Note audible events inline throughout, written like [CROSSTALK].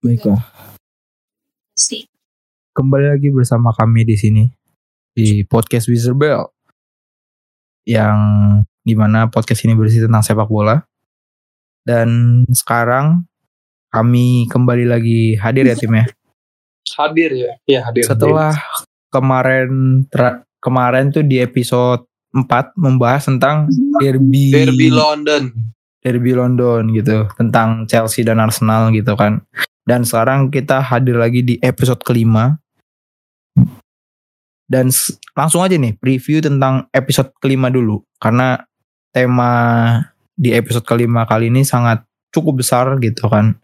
Baiklah. Kembali lagi bersama kami di sini di podcast Wizard Bell yang di mana podcast ini berisi tentang sepak bola. Dan sekarang kami kembali lagi hadir ya tim ya? Hadir ya? Iya hadir. Setelah kemarin tra- kemarin tuh di episode 4 membahas tentang derby derby London derby London gitu tentang Chelsea dan Arsenal gitu kan. Dan sekarang kita hadir lagi di episode kelima. Dan langsung aja nih preview tentang episode kelima dulu. Karena tema di episode kelima kali ini sangat cukup besar gitu kan.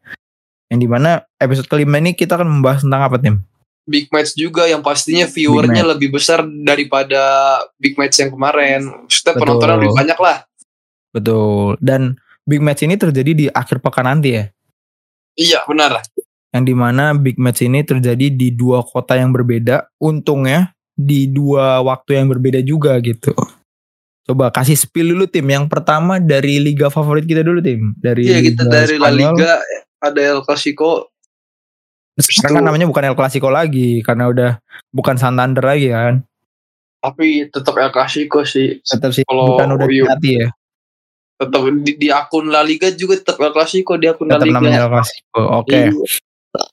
Yang di mana episode kelima ini kita akan membahas tentang apa tim? Big match juga yang pastinya viewernya lebih besar daripada big match yang kemarin. Maksudnya Betul. penontonnya lebih banyak lah. Betul. Dan big match ini terjadi di akhir pekan nanti ya? Iya benar. Yang di mana big match ini terjadi di dua kota yang berbeda untungnya di dua waktu yang berbeda juga gitu. Coba kasih spill dulu tim. Yang pertama dari liga favorit kita dulu tim. Dari iya kita dari La. Liga ada El Clasico. Sekarang kan namanya bukan El Clasico lagi karena udah bukan Santander lagi kan? Tapi tetap El Clasico sih. Tetap sih Kalau bukan udah diganti ya tetap di, di akun La Liga juga tetap El Clasico di akun La tetap Liga namanya El Clasico oke Iya.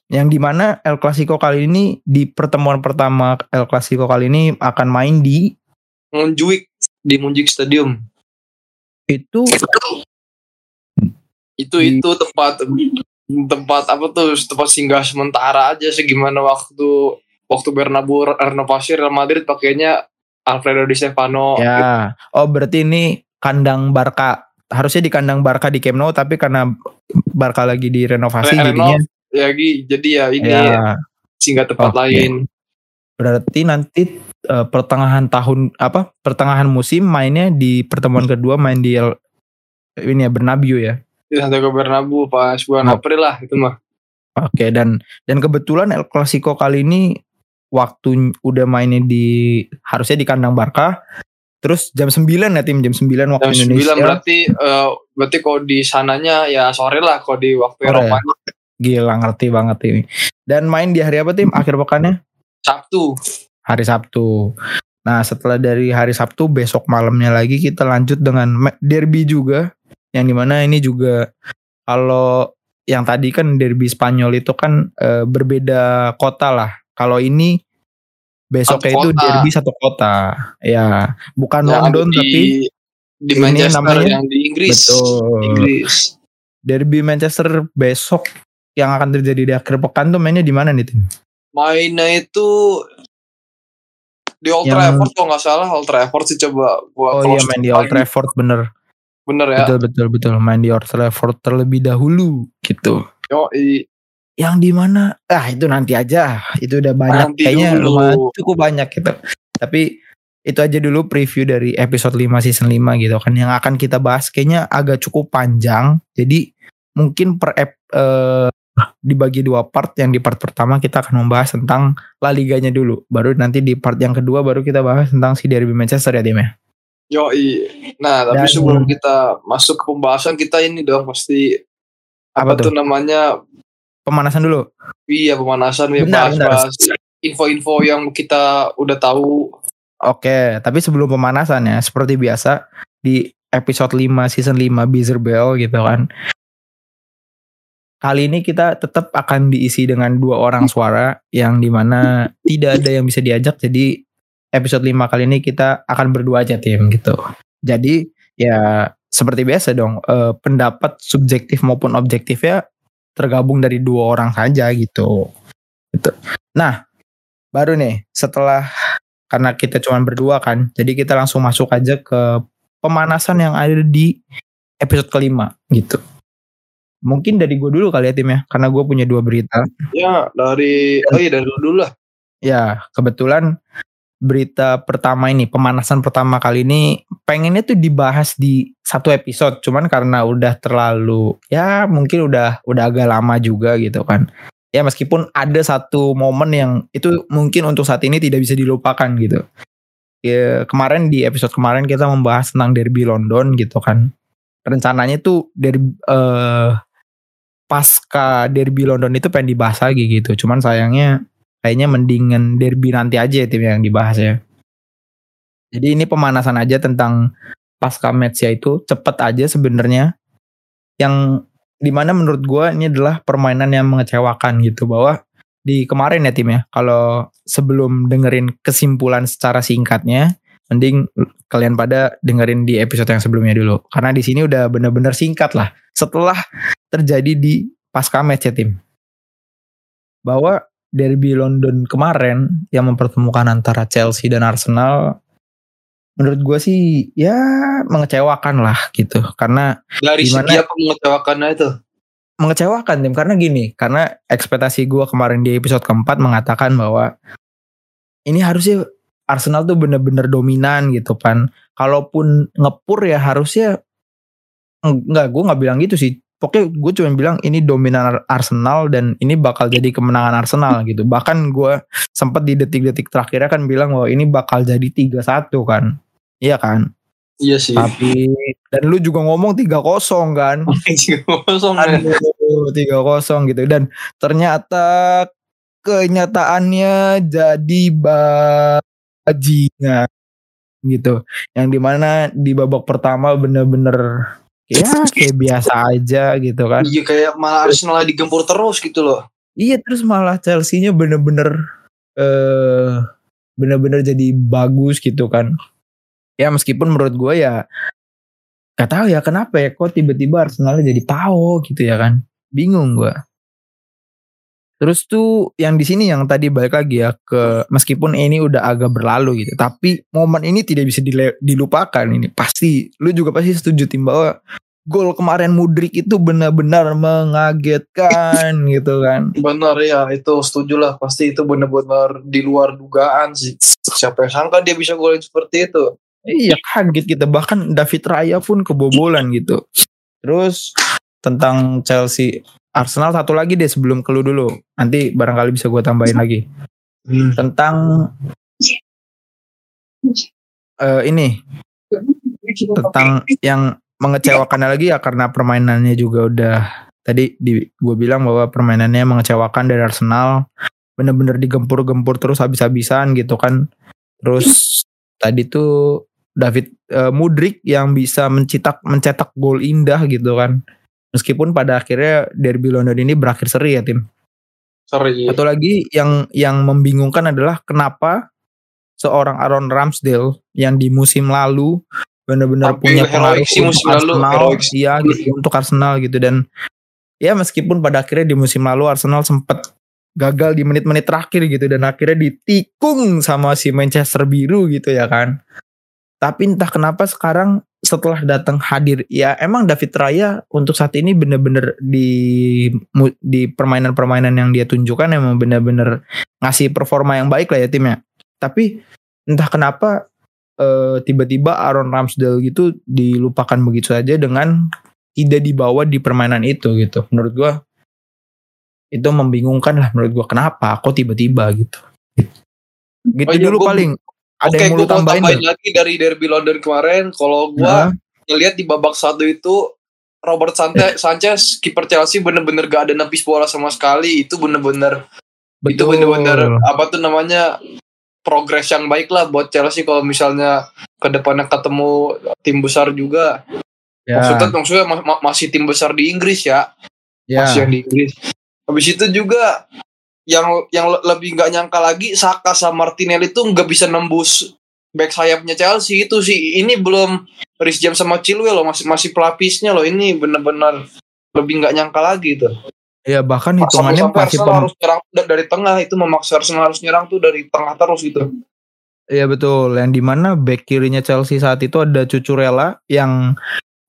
yang di mana El Clasico kali ini di pertemuan pertama El Clasico kali ini akan main di Montjuic di Montjuic Stadium itu itu Di- itu tempat tempat apa tuh tempat singgah sementara aja segimana waktu waktu Bernabeu renovasi Real Madrid pakainya Alfredo Di Stefano Ya, oh berarti ini kandang Barca. Harusnya di kandang Barca di Camp Nou, tapi karena Barca lagi direnovasi Re- jadinya ya Gi. jadi ya ini ya singgah tempat Oke. lain berarti nanti eh, pertengahan tahun apa pertengahan musim mainnya di pertemuan kedua main di El- ini ya Bernabeu ya. di Santiago Bernabeu pas bulan Oh. April lah itu mah Oke dan dan kebetulan El Clasico kali ini waktu udah mainnya di harusnya di kandang Barca. Terus jam 9 ya tim jam 9 waktu jam Indonesia. 9 berarti eh, berarti kalau di sananya ya sore lah kalau di waktu Sore. Eropa Gila ngerti banget ini. Dan main di hari apa tim? Akhir pekannya? Sabtu hari Sabtu. Nah setelah dari hari Sabtu besok malamnya lagi kita lanjut dengan derby juga yang di mana ini juga kalau yang tadi kan derby Spanyol itu kan eh, berbeda kota lah. Kalau ini besoknya Satu itu kota. derby satu kota. Ya bukan yang London di, tapi di ini Manchester namanya- yang di Inggris betul. Inggris Derby Manchester besok yang akan terjadi di akhir pekan tuh mainnya di mana nih tim? mainnya itu di Old Yang- Trafford kalau nggak salah Old Trafford sih coba gua Oh iya main di Old. Trafford bener. bener ya Betul betul betul main di Old Trafford terlebih dahulu gitu. yo Yang di mana? Ah itu nanti aja. Itu udah banyak Nanti kayaknya dulu. lumayan cukup banyak gitu. Tapi itu aja dulu preview dari episode 5 season 5 gitu kan yang akan kita bahas kayaknya agak cukup panjang. Jadi mungkin per ep, eh, dibagi dua part. Yang di part pertama kita akan membahas tentang La Liganya dulu. Baru nanti di part yang kedua baru kita bahas tentang si Derby Manchester ya Tim ya. yo nah tapi Dan- sebelum kita masuk ke pembahasan kita ini dong pasti Apa apa, tuh namanya Pemanasan dulu. iya pemanasan ya bahas-bahas info-info yang kita udah tahu Oke, tapi sebelum pemanasan ya, seperti biasa di episode 5 season 5 Beezer Bell gitu kan. Kali ini kita tetap akan diisi dengan dua orang suara yang di mana tidak ada yang bisa diajak. Jadi episode 5 kali ini kita akan berdua aja tim gitu. Jadi ya seperti biasa dong, eh, pendapat subjektif maupun objektif ya tergabung dari dua orang saja gitu. Gitu. Nah, baru nih setelah karena kita cuma berdua kan jadi kita langsung masuk aja ke pemanasan yang ada di episode kelima gitu mungkin dari gue dulu kali ya tim ya karena gue punya dua berita ya dari oh iya dari dulu lah ya kebetulan berita pertama ini pemanasan pertama kali ini pengennya tuh dibahas di satu episode. Cuman karena udah terlalu ya mungkin udah udah agak lama juga gitu kan. Ya meskipun ada satu momen yang itu mungkin untuk saat ini tidak bisa dilupakan gitu. Ya kemarin di episode kemarin kita membahas tentang derby London gitu kan. Rencananya tuh dari eh pasca derby London itu pengen dibahas lagi gitu. Cuman sayangnya kayaknya mendingan derby nanti aja ya tim yang dibahas ya. Jadi ini pemanasan aja tentang pasca match ya itu cepet aja sebenarnya. Yang di mana menurut gua ini adalah permainan yang mengecewakan gitu bahwa di kemarin ya tim ya kalau sebelum dengerin kesimpulan secara singkatnya mending kalian pada dengerin di episode yang sebelumnya dulu karena di sini udah bener-bener singkat lah setelah terjadi di pasca match ya tim bahwa derby London kemarin yang mempertemukan antara Chelsea dan Arsenal menurut gue sih ya mengecewakan lah gitu karena Dari Gimana? segi apa mengecewakannya itu? mengecewakan tim karena gini karena ekspektasi gue kemarin di episode keempat mengatakan bahwa ini harusnya Arsenal tuh bener-bener dominan gitu kan kalaupun ngepur ya harusnya enggak gue nggak bilang gitu sih pokoknya gue cuma bilang ini dominan Ar- Arsenal dan ini bakal jadi kemenangan Arsenal gitu. Bahkan gue sempat di detik-detik terakhirnya kan bilang bahwa ini bakal jadi 3-1 kan. Iya kan? Iya sih. tapi dan lu juga ngomong 3-0 kan? [LAUGHS] Kosong ya. Aduh, tiga kosong gitu. Dan ternyata kenyataannya jadi bajingan gitu. Yang di mana di babak pertama bener-bener ya kayak biasa aja gitu kan. Iya kayak malah Arsenal digempur terus gitu loh. iya terus malah Chelsea-nya bener-bener eh bener-bener jadi bagus gitu kan. Ya meskipun menurut gue ya gak tahu ya kenapa ya kok tiba-tiba Arsenalnya jadi pao gitu ya kan. Bingung gue terus tuh yang di sini yang tadi balik lagi ya ke meskipun ini udah agak berlalu gitu tapi momen ini tidak bisa dilupakan ini. Pasti lu juga pasti setuju tim bahwa gol kemarin Mudrik itu benar-benar mengagetkan [LAUGHS] gitu kan Benar ya itu setuju lah pasti itu benar-benar di luar dugaan sih. Siapa yang sangka dia bisa golin seperti itu? Iya kaget kita bahkan David Raya pun kebobolan gitu. Terus tentang Chelsea Arsenal satu lagi deh sebelum ke lu dulu. Nanti barangkali bisa gue tambahin lagi. Tentang eh, ini tentang yang mengecewakan lagi ya karena permainannya juga udah tadi di gue bilang bahwa permainannya mengecewakan dari Arsenal bener-bener digempur-gempur terus habis-habisan gitu kan. Terus tadi tuh David eh, Mudrik yang bisa mencetak mencetak gol indah gitu kan. Meskipun pada akhirnya derby London ini berakhir seri ya tim. Sorry. satu lagi yang yang membingungkan adalah kenapa seorang Aaron Ramsdale yang di musim lalu benar-benar punya pengaruh sih musim lalu, Arsenal, iya gitu untuk Arsenal gitu dan ya meskipun pada akhirnya di musim lalu Arsenal sempat gagal di menit-menit terakhir gitu dan akhirnya ditikung sama si Manchester biru gitu ya kan. Tapi entah kenapa sekarang setelah datang hadir ya emang David Raya untuk saat ini bener-bener di di permainan-permainan yang dia tunjukkan emang bener-bener ngasih performa yang baik lah ya timnya. Tapi entah kenapa eh, tiba-tiba Aaron Ramsdale gitu dilupakan begitu saja dengan tidak dibawa di permainan itu gitu. Menurut gua itu membingungkan lah menurut gua kenapa kok tiba-tiba gitu. Gitu Oh iya, dulu gua- paling. Ada Oke, yang mau tambahin tambahin lagi dari derby London kemarin. Kalau gue Nah, ngelihat di babak satu itu Robert Sante- Sanchez kiper Chelsea bener-bener gak ada nepis bola sama sekali. Itu bener-bener itu bener-bener apa tuh namanya progres yang baik lah buat Chelsea kalau misalnya ke depannya ketemu tim besar juga. Ya, Maksudnya maksudnya ma- ma- masih tim besar di Inggris ya. ya. Masih yang di Inggris. Habis itu juga yang yang le- lebih nggak nyangka lagi Saka sama Martinelli tuh nggak bisa nembus back sayapnya Chelsea itu sih ini belum Rhys James sama Chilwell loh masih masih pelapisnya loh ini bener-bener lebih nggak nyangka lagi tuh Ya bahkan hitungannya sampai masih Arsenal pem- harus nyerang da- dari tengah itu memaksa Arsenal harus nyerang tuh dari tengah terus gitu Iya betul, yang di mana back kirinya Chelsea saat itu ada Cucurella yang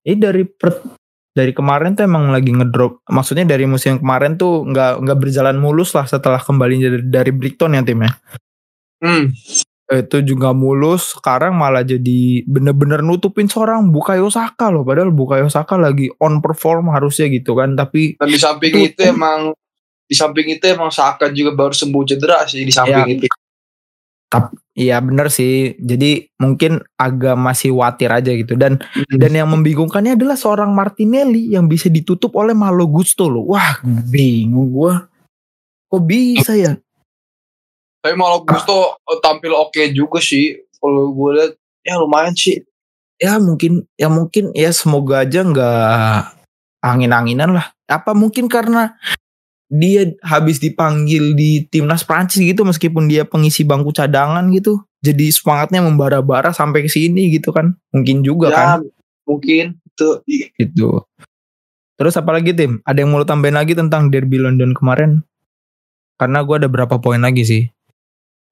ini dari per- dari kemarin tuh emang lagi ngedrop. Maksudnya dari musim kemarin tuh nggak nggak berjalan mulus lah setelah kembali dari, dari Brighton ya timnya. hmm. Itu juga mulus. Sekarang malah jadi bener-bener nutupin seorang Bukayo Saka loh. Padahal Bukayo Saka lagi on perform harusnya gitu kan. Tapi dan di samping Itu- itu emang di samping itu emang Saka juga baru sembuh cedera sih di samping Ya. itu Iya bener sih. Jadi mungkin agak masih watir aja gitu dan dan yang membingungkannya adalah seorang Martinelli yang bisa ditutup oleh Malo Gusto loh. Wah, bingung gua. Kok bisa ya? Tapi malah Gusto eh, tampil oke juga sih. Kalau gue lihat ya lumayan sih. Ya mungkin ya mungkin ya semoga aja nggak angin-anginan lah. Apa mungkin karena dia habis dipanggil di timnas Prancis gitu meskipun dia pengisi bangku cadangan gitu. Jadi semangatnya membara-bara sampai ke sini gitu kan. Mungkin juga ya, kan mungkin itu. gitu. Terus apalagi tim? Ada yang mau tambahin lagi tentang Derby London kemarin? Karena gua ada berapa poin lagi sih.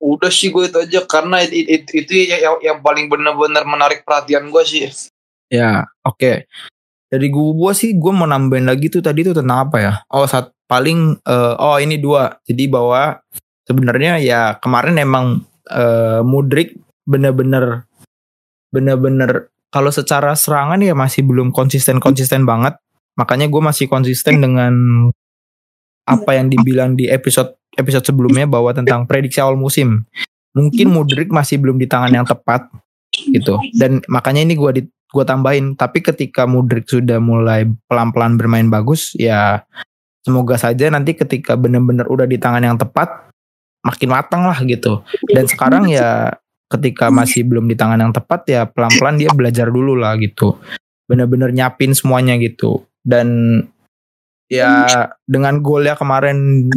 Udah sih gue itu aja karena it- it- itu, ya- yang, yang paling benar-benar menarik perhatian gue sih. Ya, oke. Dari gua sih gua mau nambahin lagi tuh tadi tuh tentang apa ya? Oh, saat paling eh, oh ini dua. Jadi bahwa sebenarnya ya kemarin emang eh, Mudrik bener-bener bener-bener kalau secara serangan ya masih belum konsisten-konsisten banget. Makanya gue masih konsisten dengan apa yang dibilang di episode episode sebelumnya bahwa tentang prediksi awal musim. Mungkin Mudrik masih belum di tangan yang tepat gitu. Dan makanya ini gua di gua tambahin, tapi ketika Mudrik sudah mulai pelan-pelan bermain bagus, ya semoga saja nanti ketika benar-benar udah di tangan yang tepat makin matang lah gitu. Dan sekarang ya ketika masih belum di tangan yang tepat ya pelan-pelan dia belajar dulu lah gitu. Bener-bener nyapin semuanya gitu. Dan ya dengan golnya kemarin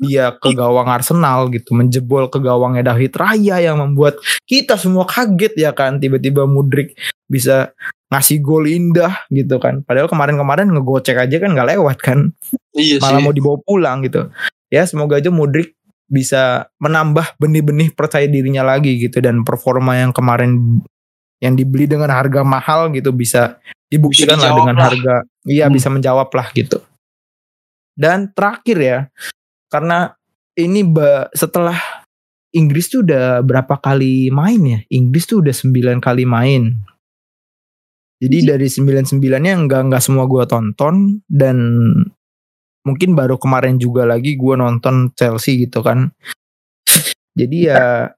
dia ke gawang Arsenal gitu, menjebol ke gawangnya David Raya yang membuat kita semua kaget ya kan tiba-tiba Mudrik bisa ngasih gol indah gitu kan. Padahal kemarin-kemarin ngegocek aja kan nggak lewat kan Iya malah sih. mau dibawa pulang gitu. Ya semoga aja Mudrik bisa menambah benih-benih percaya dirinya lagi gitu dan performa yang kemarin yang dibeli dengan harga mahal gitu bisa dibuktikan Bisa lah dengan lah. harga iya Hmm. bisa menjawab lah gitu. Dan terakhir ya karena ini ba- setelah Inggris tuh udah berapa kali main ya? Inggris tuh udah 9 kali main. Jadi dari 99-nya enggak enggak semua gua tonton dan mungkin baru kemarin juga lagi gua nonton Chelsea gitu kan. Jadi ya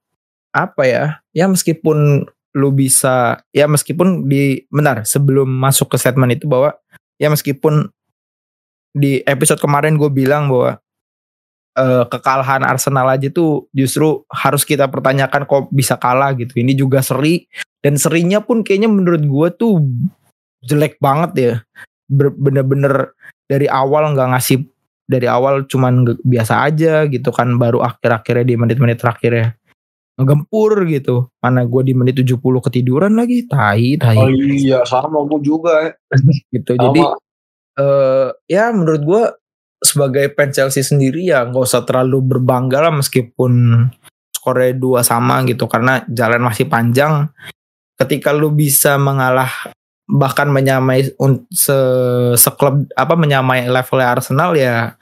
apa ya? Ya meskipun lu bisa ya meskipun di bentar sebelum masuk ke statement itu bahwa ya meskipun di episode kemarin gue bilang bahwa eh, kekalahan Arsenal aja tuh justru harus kita pertanyakan kok bisa kalah gitu. Ini juga seri dan serinya pun kayaknya menurut gue tuh jelek banget ya. Bener-bener dari awal nggak ngasih dari awal cuman biasa aja gitu kan baru akhir-akhirnya di menit-menit terakhirnya ngegempur gitu. Mana gue di menit 70 ketiduran lagi, tai tai Oh iya sama gue juga. [LAUGHS] gitu. Sama. Jadi eh ya menurut gue sebagai fans Chelsea sendiri ya nggak usah terlalu berbangga lah meskipun skornya dua sama gitu. Karena jalan masih panjang. Ketika lu bisa mengalah bahkan menyamai se seklub apa menyamai levelnya Arsenal ya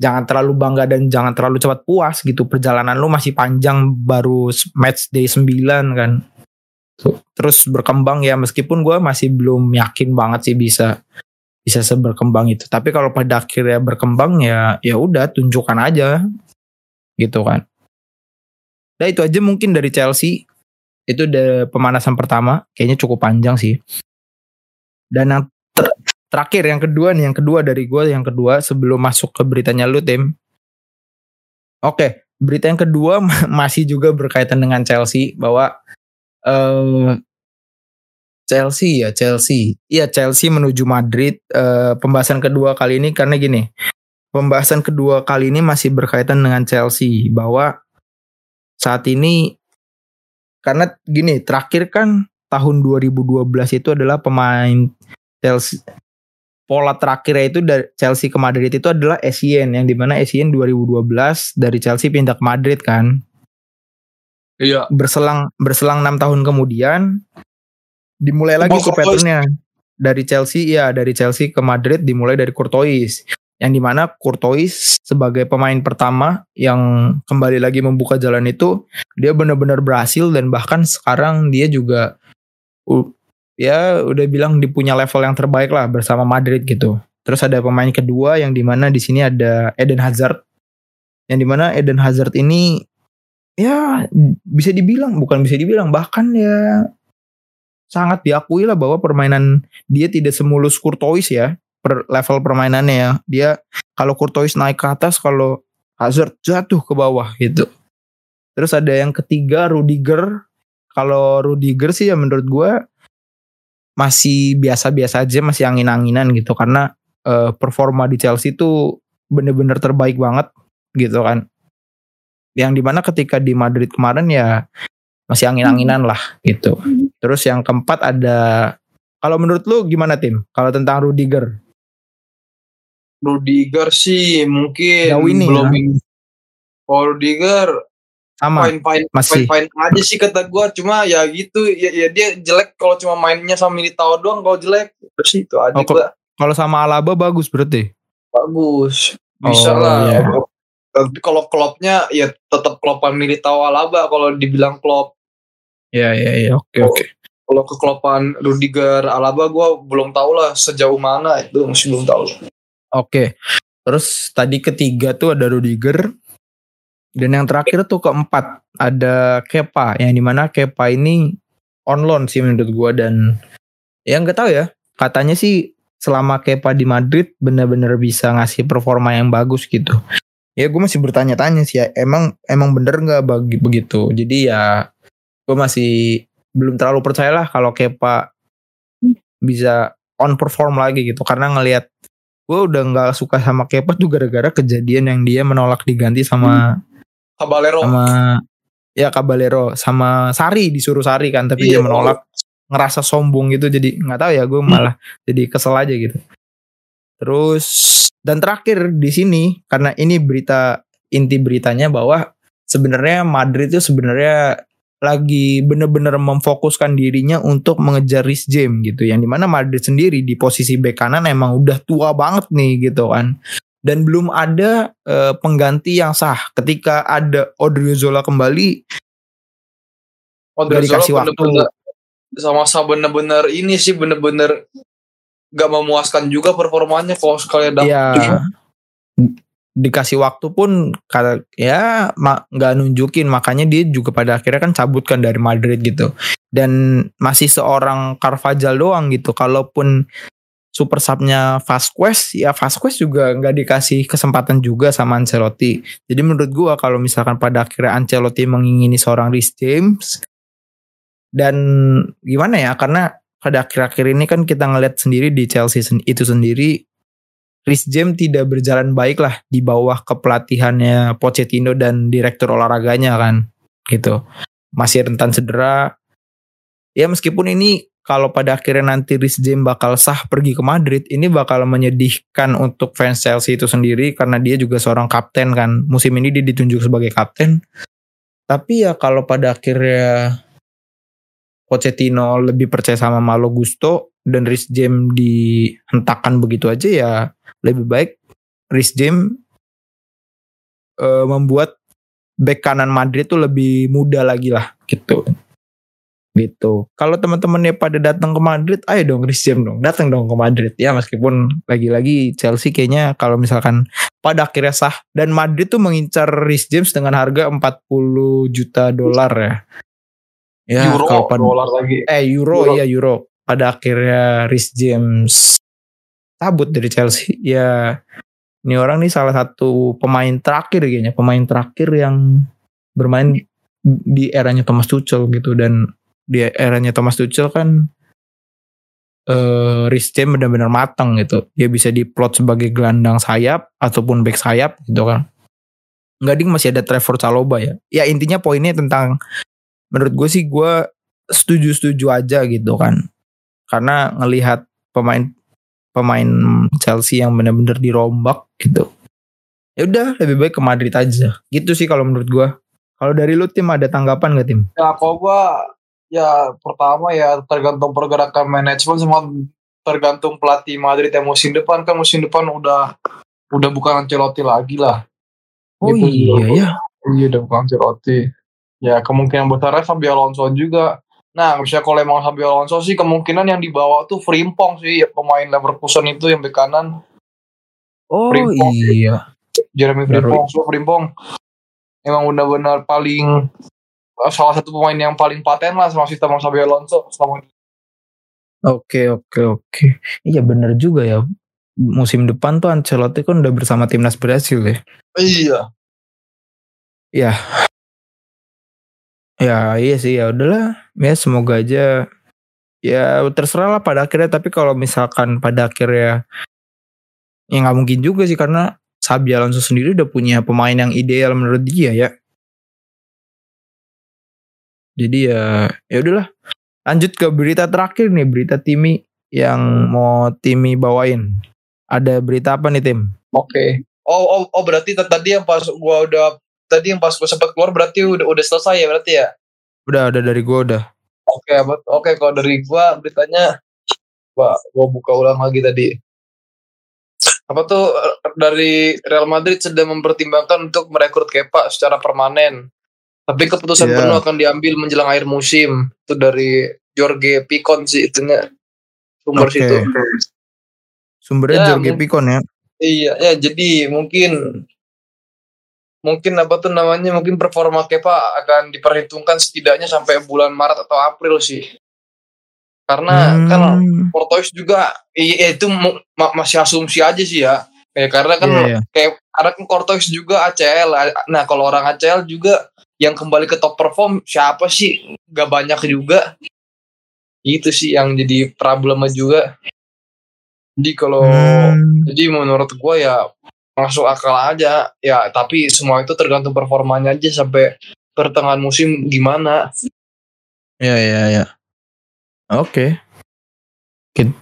jangan terlalu bangga dan jangan terlalu cepat puas gitu. Perjalanan lu masih panjang baru match day 9 kan. Terus berkembang ya. Meskipun gue masih belum yakin banget sih bisa bisa seberkembang itu. Tapi kalau pada akhirnya berkembang ya ya udah tunjukkan aja. Gitu kan. Nah itu aja mungkin dari Chelsea. Itu udah pemanasan pertama. Kayaknya cukup panjang sih. Dan yang ter- terakhir yang kedua nih yang kedua dari gue yang kedua sebelum masuk ke beritanya lu tim. Oke berita yang kedua [LAUGHS] masih juga berkaitan dengan Chelsea bahwa eh Chelsea ya Chelsea. Iya Chelsea menuju Madrid. Eh, pembahasan kedua kali ini karena gini. Pembahasan kedua kali ini masih berkaitan dengan Chelsea bahwa saat ini karena gini terakhir kan tahun 2012 itu adalah pemain Chelsea pola terakhirnya itu dari Chelsea ke Madrid itu adalah Essien yang di mana Essien 2012 dari Chelsea pindah ke Madrid kan Iya. berselang berselang enam tahun kemudian dimulai lagi Courtois. patternnya. Dari Chelsea ya dari Chelsea ke Madrid dimulai dari Courtois. Yang di mana Courtois sebagai pemain pertama yang kembali lagi membuka jalan itu dia benar-benar berhasil dan bahkan sekarang dia juga uh, ya udah bilang di punya level yang terbaik lah bersama Madrid gitu. Terus ada pemain kedua yang di mana di sini ada Eden Hazard. Yang di mana Eden Hazard ini ya bisa dibilang bukan bisa dibilang bahkan ya sangat diakui lah bahwa permainan dia tidak semulus Courtois ya per level permainannya ya. Dia kalau Courtois naik ke atas kalau Hazard jatuh ke bawah gitu. Terus ada yang ketiga Rudiger. Kalau Rudiger sih ya menurut gua masih biasa-biasa aja, masih angin-anginan gitu karena eh, performa di Chelsea itu bener-bener terbaik banget gitu kan. Yang di mana ketika di Madrid kemarin ya masih angin-anginan lah gitu. Terus yang keempat ada kalau menurut lu gimana tim? Kalau tentang Rudiger? Rudiger sih mungkin Jauh ini belum ya. Oh, Rudiger Sama fine fine masih. fine fine aja sih kata gua cuma ya gitu ya, ya dia jelek kalau cuma mainnya sama Militao doang kalau jelek terus itu aja Oh, gua kalau sama Alaba bagus berarti. bagus bisa Oh, lah iya. tapi kalau klopnya ya tetap klopan Militao Alaba kalau dibilang klop Iya iya iya oke Oh. oke. kalau keklopan Rudiger Alaba gua belum tahu lah sejauh mana itu masih belum tahu Oke. Terus tadi ketiga tuh ada Rudiger. Dan yang terakhir tuh keempat ada Kepa yang di mana Kepa ini on loan sih menurut gua dan ya nggak tahu ya katanya sih selama Kepa di Madrid bener-bener bisa ngasih performa yang bagus gitu. Ya gue masih bertanya-tanya sih ya emang emang bener nggak bagi begitu. Jadi ya gue masih belum terlalu percaya lah kalau Kepa bisa on perform lagi gitu. Karena ngelihat gue udah nggak suka sama Kepa tuh gara-gara kejadian yang dia menolak diganti sama Caballero sama ya Caballero sama Sari disuruh Sari kan tapi Iya, dia menolak. Ngerasa sombong gitu jadi nggak tahu ya gue malah jadi kesel aja gitu. Terus dan terakhir di sini karena ini berita inti beritanya bahwa sebenarnya Madrid itu sebenarnya lagi bener-bener memfokuskan dirinya untuk mengejar Rhys James gitu yang di mana Madrid sendiri di posisi bek kanan emang udah tua banget nih gitu kan dan belum ada eh, pengganti yang sah ketika ada Odriozola kembali Udah dikasih waktu. bener-bener sama-sama bener-bener ini sih bener-bener gak memuaskan juga performanya kalau sekalian dapet ya. Dikasih waktu pun ya nggak nunjukin. Makanya dia juga pada akhirnya kan cabutkan dari Madrid gitu. Dan masih seorang Carvajal doang gitu. Kalaupun super subnya Vasquez ya Vasquez juga nggak dikasih kesempatan juga sama Ancelotti. Jadi menurut gua kalau misalkan pada akhirnya Ancelotti mengingini seorang Rhys James dan gimana ya? Karena pada akhir-akhir ini kan kita ngeliat sendiri di Chelsea itu sendiri Rhys James tidak berjalan baik lah di bawah kepelatihannya Pochettino dan direktur olahraganya kan gitu. Masih rentan cedera. Ya meskipun ini kalau pada akhirnya nanti Rhys James bakal sah pergi ke Madrid ini bakal menyedihkan untuk fans Chelsea itu sendiri karena dia juga seorang kapten kan. Musim ini dia ditunjuk sebagai kapten. Tapi ya kalau pada akhirnya Pochettino lebih percaya sama Malo Gusto dan Rhys James dihentakkan begitu aja ya lebih baik Rhys James eh, membuat back kanan Madrid tuh lebih muda lagi lah gitu. Gitu. Kalau teman-temannya pada datang ke Madrid ayo dong Rhys James dong datang dong ke Madrid. Ya meskipun lagi-lagi Chelsea kayaknya kalau misalkan pada akhirnya sah. Dan Madrid tuh mengincar Rhys James dengan harga 40 juta dolar ya. Ya Euro kalau pada dolar lagi. Eh euro, Euro. ya euro pada akhirnya Rhys James cabut dari Chelsea. Ya ini orang nih salah satu pemain terakhir kayaknya pemain terakhir yang bermain di eranya Thomas Tuchel gitu. Dan di eranya Thomas Tuchel kan eh Rhys James benar-benar matang gitu. Dia bisa diplot sebagai gelandang sayap ataupun back sayap gitu kan. Nggak ding masih ada Trevor Chalobah ya. Ya intinya poinnya tentang menurut gue sih gue setuju-setuju aja gitu kan karena ngelihat pemain pemain Chelsea yang benar-benar dirombak gitu. Ya udah lebih baik ke Madrid aja. Gitu sih kalau menurut gue kalau dari lu tim ada tanggapan gak tim? Ya kalau gua ya pertama ya tergantung pergerakan manajemen sama tergantung pelatih Madrid yang musim depan. Kan musim depan udah udah bukan Ancelotti lagi lah. oh Gitu. iya ya. Iya udah bukan Ancelotti. Ya kemungkinan besarnya Xabi Alonso juga. Nah misalnya kalau emang Xabi Alonso sih kemungkinan yang dibawa tuh Frimpong sih ya, pemain Leverkusen itu yang bek kanan oh Frimpong. iya Jeremy Frimpong. So Frimpong emang benar-benar paling salah satu pemain yang paling paten lah sama sistem Xabi Alonso selama ini. Oke oke oke. Iya bener juga ya. Musim depan tuh Ancelotti kan udah bersama timnas Brasil ya. Iya. Ya. Ya iya sih ya udahlah. Ya semoga aja ya terserah lah pada akhirnya tapi kalau misalkan pada akhirnya ya nggak mungkin juga sih karena Xabi Alonso sendiri udah punya pemain yang ideal menurut dia ya. Jadi ya ya udahlah. Lanjut ke berita terakhir nih, berita Timi yang mau Timi bawain. Ada berita apa nih Tim? Oke. Oh, oh, oh berarti tadi yang pas gua udah tadi yang pas gua sempat keluar berarti udah udah selesai ya berarti ya. Udah ada dari gua udah. Oke, bet- oke kalau dari gua beritanya gua gua buka ulang lagi tadi. Apa tuh dari Real Madrid sedang mempertimbangkan untuk merekrut Kepa secara permanen. Tapi keputusan Iya. penuh akan diambil menjelang akhir musim. Itu dari Jorge Picon sih itunya sumber Oke. situ. Sumbernya Ya, Jorge Picon ya. Iya, ya jadi mungkin mungkin apa tuh namanya mungkin performa Kepa akan diperhitungkan setidaknya sampai bulan Maret atau April sih. Karena kan Hmm. Portois juga iya itu ma- masih asumsi aja sih ya. Ya karena kan Iya, iya. kayak karena kan Portois juga ACL. Nah, kalau orang ACL juga yang kembali ke top perform siapa sih? Gak banyak juga. Itu sih yang jadi problemnya juga. Jadi kalau Hmm. jadi menurut gue ya masuk akal aja. Ya tapi semua itu tergantung performanya aja sampai pertengahan musim gimana. Ya ya ya. Oke. Kit-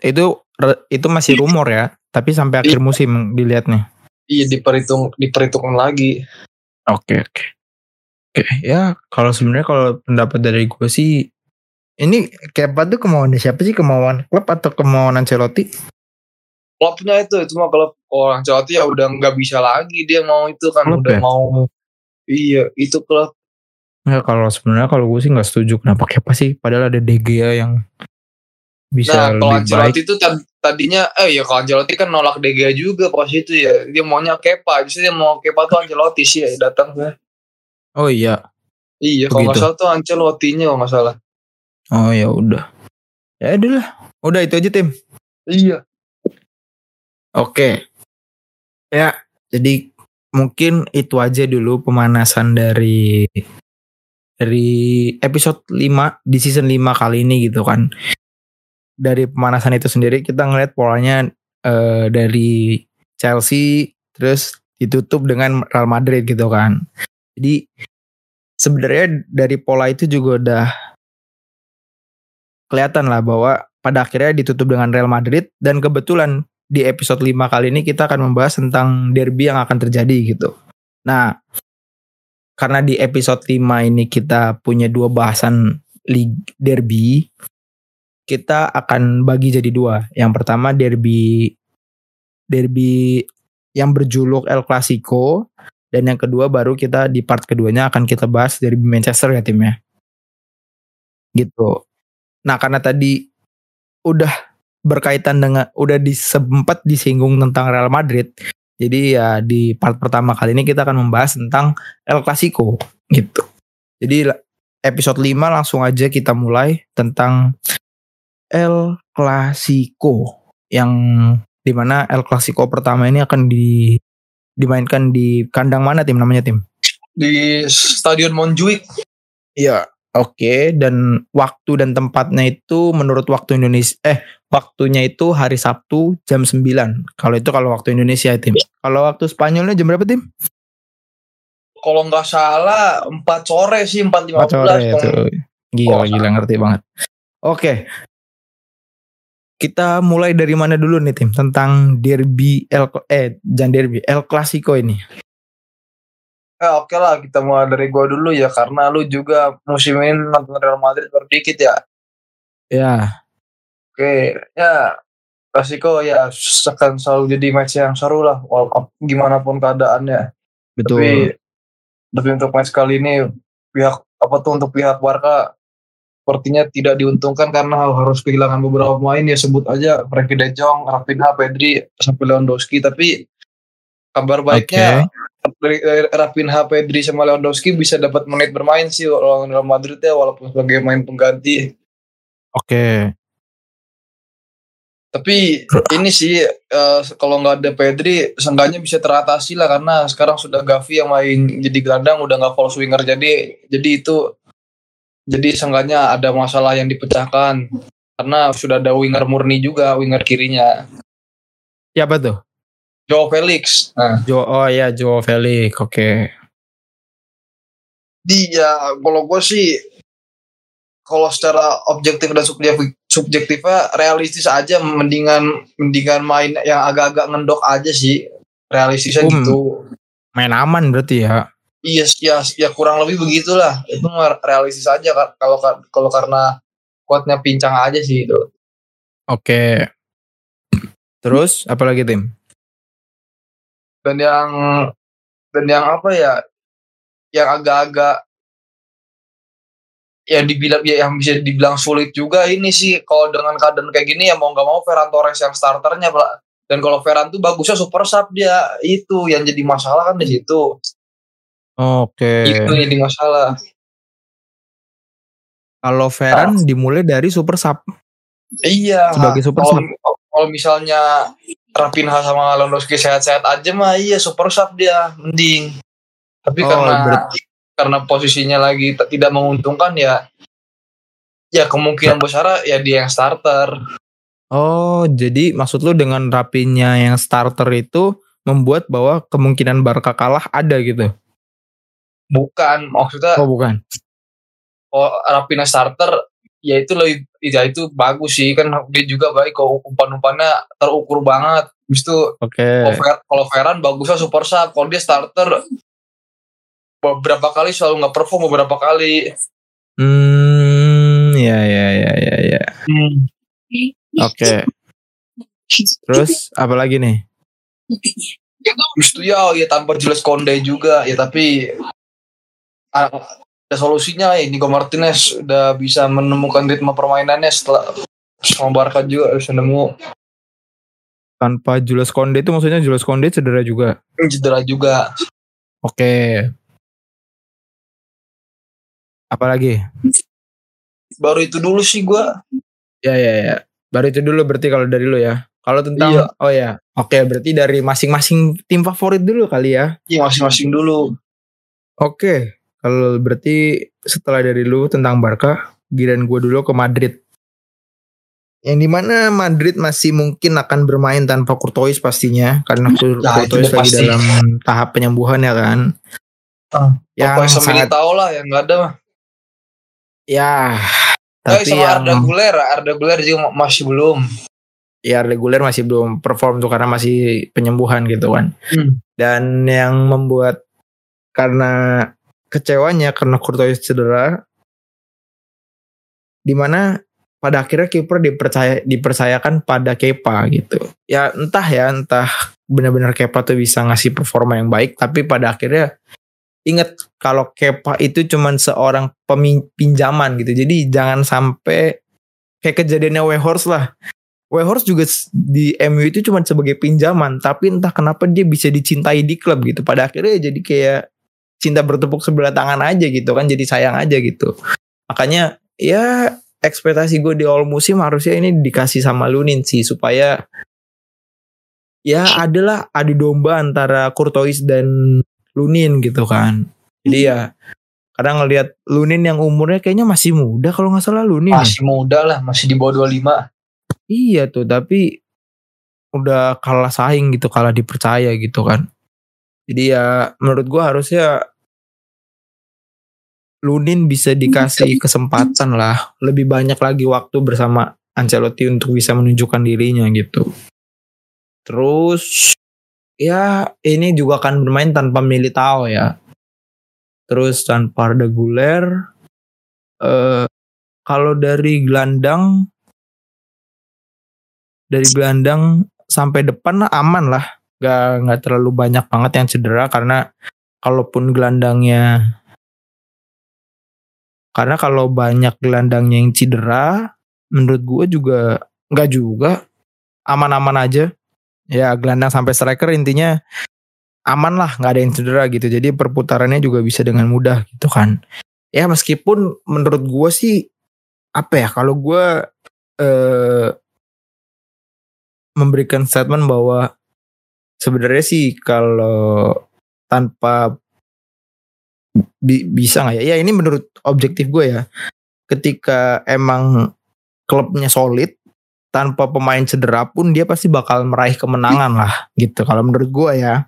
Itu itu masih rumor ya, tapi sampai akhir musim dilihatnya. Iya diperhitung diperhitungkan lagi. Oke oke. Oke ya kalau sebenarnya kalau pendapat dari gue sih ini Kepa tuh kemauan siapa sih kemauan klub atau kemauan Ancelotti? Klubnya itu itu mah kalau orang Jawa ya udah nggak bisa lagi dia mau itu kan Klub udah ya? mau iya itu klub Ya kalau sebenarnya kalau gue sih nggak setuju kenapa Kepa sih padahal ada De Gea yang bisa nah kalau. Ancelotti itu tad- tadinya eh ya kalau Ancelotti kan nolak De Gea juga pas itu ya dia maunya Kepa justru dia mau Kepa tuh Ancelotti sih ya datang Oh iya. iya kalau nggak salah tuh Ancelottinya kalau nggak salah Oh ya udah. Ya udah. Udah itu aja tim. iya Oke. Ya, jadi mungkin itu aja dulu pemanasan dari dari episode 5 di season 5 kali ini gitu kan. Dari pemanasan itu sendiri kita ngeliat polanya eh, dari Chelsea terus ditutup dengan Real Madrid gitu kan. Jadi sebenarnya dari pola itu juga udah kelihatan lah bahwa pada akhirnya ditutup dengan Real Madrid dan kebetulan di episode 5 kali ini kita akan membahas tentang derby yang akan terjadi gitu. Nah, karena di episode 5 ini kita punya dua bahasan lig derby, kita akan bagi jadi dua. Yang pertama derby derby yang berjuluk El Clasico dan yang kedua baru kita di part keduanya akan kita bahas derby Manchester ya timnya. Gitu. Nah, karena tadi udah berkaitan dengan udah disempat disinggung tentang Real Madrid. Jadi ya di part pertama kali ini kita akan membahas tentang El Clasico gitu. Jadi episode 5 langsung aja kita mulai tentang El Clasico yang di mana El Clasico pertama ini akan di dimainkan di kandang mana tim namanya tim? di Stadion Montjuic Iya, oke. Dan waktu dan tempatnya itu menurut waktu Indonesia, eh waktunya itu hari Sabtu jam 9. Kalau itu kalau waktu Indonesia tim. Kalau waktu Spanyolnya jam berapa tim? kalau nggak salah 4 sore sih 4.15 Empat sore kalau- itu. Gila, Oh, gila ngerti banget. Oke. Kita mulai dari mana dulu nih tim tentang derby El eh jangan derby El Clasico ini. Eh, oke lah kita mulai dari gua dulu ya karena lu juga musim ini nonton Real Madrid baru dikit ya. Ya, Oke, ya Klasiko ya akan selalu jadi match yang seru lah walaupun gimana pun keadaannya. betul. Tapi tapi untuk match kali ini pihak apa tuh untuk pihak Barca sepertinya tidak diuntungkan karena harus kehilangan beberapa pemain ya sebut aja Frankie De Jong, Rafinha, Pedri, sampai Lewandowski tapi kabar baiknya dari Rapinha, Pedri sama Lewandowski bisa dapat menit bermain sih lawan Real Madrid ya walaupun sebagai main pengganti. Oke. Tapi ini sih eh, kalau nggak ada Pedri, seenggaknya bisa teratasi lah karena sekarang sudah Gavi yang main jadi gelandang udah nggak false winger jadi jadi itu jadi seenggaknya ada masalah yang dipecahkan karena sudah ada winger murni juga winger kirinya Siapa tuh? Joe Felix. Nah, Jo oh ya Joe Felix. Oke. dia kalau gue sih kalau secara objektif dan subjektif subjektifnya realistis aja mendingan mendingan main yang agak-agak ngendok aja sih realistisnya Um. gitu Main aman berarti ya. iya ya ya kurang lebih begitulah itu realistis aja kalau kalau karena kuatnya pincang aja sih itu Oke. Terus apa lagi tim? Dan yang dan yang apa ya yang agak-agak yang dibilang ya yang bisa dibilang sulit juga ini sih kalau dengan keadaan kayak gini ya mau nggak mau Ferran Torres yang starternya dan kalau Ferran tuh bagusnya super sub dia itu yang jadi masalah kan di situ Oke. itu yang jadi masalah Kalau Ferran dimulai dari super sub. iya Sebagai super kalau, sub. kalau misalnya Rapinha sama Lewandowski sehat-sehat aja mah iya super sub dia mending tapi Oh, karena ber- karena posisinya lagi tidak menguntungkan ya ya kemungkinan besar ya dia yang starter Oh, jadi maksud lu dengan rapinya yang starter itu membuat bahwa kemungkinan Barca kalah ada gitu. bukan maksudnya Oh, bukan. kalau Rapina starter ya itu lebih ya itu bagus sih kan dia juga baik kalau umpan-umpannya terukur banget Habis itu Oke. kalau Ferran bagusnya super sub kalau dia starter beberapa kali selalu nggak perform beberapa kali Hmm, ya ya ya ya ya. Oke. Terus apa lagi nih? Habis itu ya ya tanpa jelas Konde juga ya tapi ah, ada solusinya ya Nico Martinez udah bisa menemukan ritme permainannya setelah sama Barca juga bisa nemu Tanpa Julius Konde itu maksudnya Julius Konde cedera juga. cedera juga Oke. Apa lagi? baru itu dulu sih gua Ya ya ya. Baru itu dulu berarti kalau dari lu ya. Kalau tentang Iya. oh ya. Oke, berarti dari masing-masing tim favorit dulu kali ya. ya masing-masing dulu Oke, kalau berarti setelah dari lu tentang Barca, giliran gue dulu ke Madrid. Yang di mana Madrid masih mungkin akan bermain tanpa Courtois pastinya, karena Nah, Courtois lagi pasti. dalam tahap penyembuhan ya kan. Ah, yang sangat tahu lah yang nggak ada mah ya, tapi tapi sama yang Arda Guler Arda Guler juga masih belum ya reguler masih belum perform tuh karena masih penyembuhan gitu kan. Hmm. Dan yang membuat karena kecewanya karena Courtois cedera di mana pada akhirnya kiper dipercaya dipercayakan pada Kepa gitu. Ya entah ya entah benar-benar Kepa tuh bisa ngasih performa yang baik tapi pada akhirnya ingat kalau Kepa itu cuman seorang pinjaman gitu. Jadi jangan sampai kayak kejadiannya Weghorst lah. Weghorst juga di MU itu cuma sebagai pinjaman, tapi entah kenapa dia bisa dicintai di klub gitu. Pada akhirnya jadi kayak cinta bertepuk sebelah tangan aja gitu kan, jadi sayang aja gitu. Makanya ya ekspektasi gue di awal musim harusnya ini dikasih sama Lunin sih supaya ya adalah adu domba antara Courtois dan Lunin gitu kan. Jadi ya kadang ngelihat Lunin yang umurnya kayaknya masih muda kalau nggak salah Lunin. masih muda lah masih di bawah 25 Iya tuh, tapi udah kalah saing gitu, kalah dipercaya gitu kan. Jadi ya menurut gua harusnya Lunin bisa dikasih kesempatan lah, lebih banyak lagi waktu bersama Ancelotti untuk bisa menunjukkan dirinya gitu. Terus ya ini juga akan bermain tanpa Militao ya. Terus tanpa Arda Güler. Eh kalau dari gelandang dari gelandang sampai depan aman lah gak nggak terlalu banyak banget yang cedera karena kalaupun gelandangnya karena kalau banyak gelandangnya yang cedera menurut gue juga nggak juga. Aman-aman aja. Ya gelandang sampai striker intinya aman lah nggak ada yang cedera gitu. Jadi perputarannya juga bisa dengan mudah gitu kan. Ya meskipun menurut gue sih apa ya kalau gue eh, memberikan statement bahwa sebenarnya sih kalau tanpa bi- bisa nggak ya? Ya ini menurut objektif gue ya. Ketika emang klubnya solid tanpa pemain cedera pun dia pasti bakal meraih kemenangan lah gitu. Kalau menurut gue ya.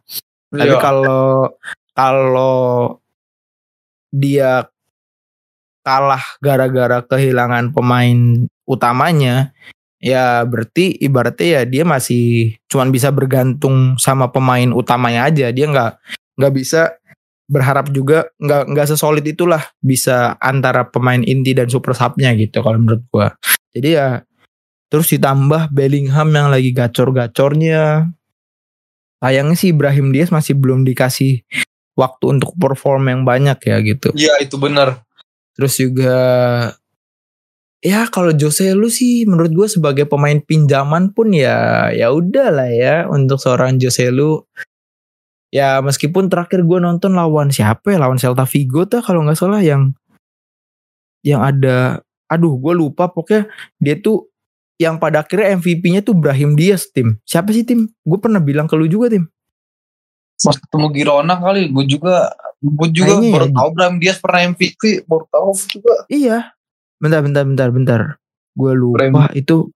Tapi Iya. kalau kalau dia kalah gara-gara kehilangan pemain utamanya, ya berarti ibaratnya ya dia masih cuman bisa bergantung sama pemain utamanya aja. Dia nggak nggak bisa berharap juga nggak nggak sesolid itulah bisa antara pemain inti dan super subnya gitu kalau menurut gua. Jadi ya terus ditambah Bellingham yang lagi gacor-gacornya sayangnya sih Ibrahim Diaz masih belum dikasih waktu untuk perform yang banyak ya gitu. Iya itu benar. Terus juga ya kalau Jose lu sih menurut gue sebagai pemain pinjaman pun ya ya udah lah ya untuk seorang Jose lu ya meskipun terakhir gue nonton lawan siapa ya lawan Celta Vigo tuh kalau nggak salah yang yang ada aduh gue lupa pokoknya dia tuh yang pada akhirnya MVP-nya tuh Brahim Diaz tim siapa sih tim gue pernah bilang ke lu juga tim Pas ketemu Girona kali, gue juga gue juga Kayaknya baru ya. tahu Bram Diaz pernah MVP, baru tahu juga. Iya. Bentar, bentar, bentar, bentar. Gue lupa Brahim. itu.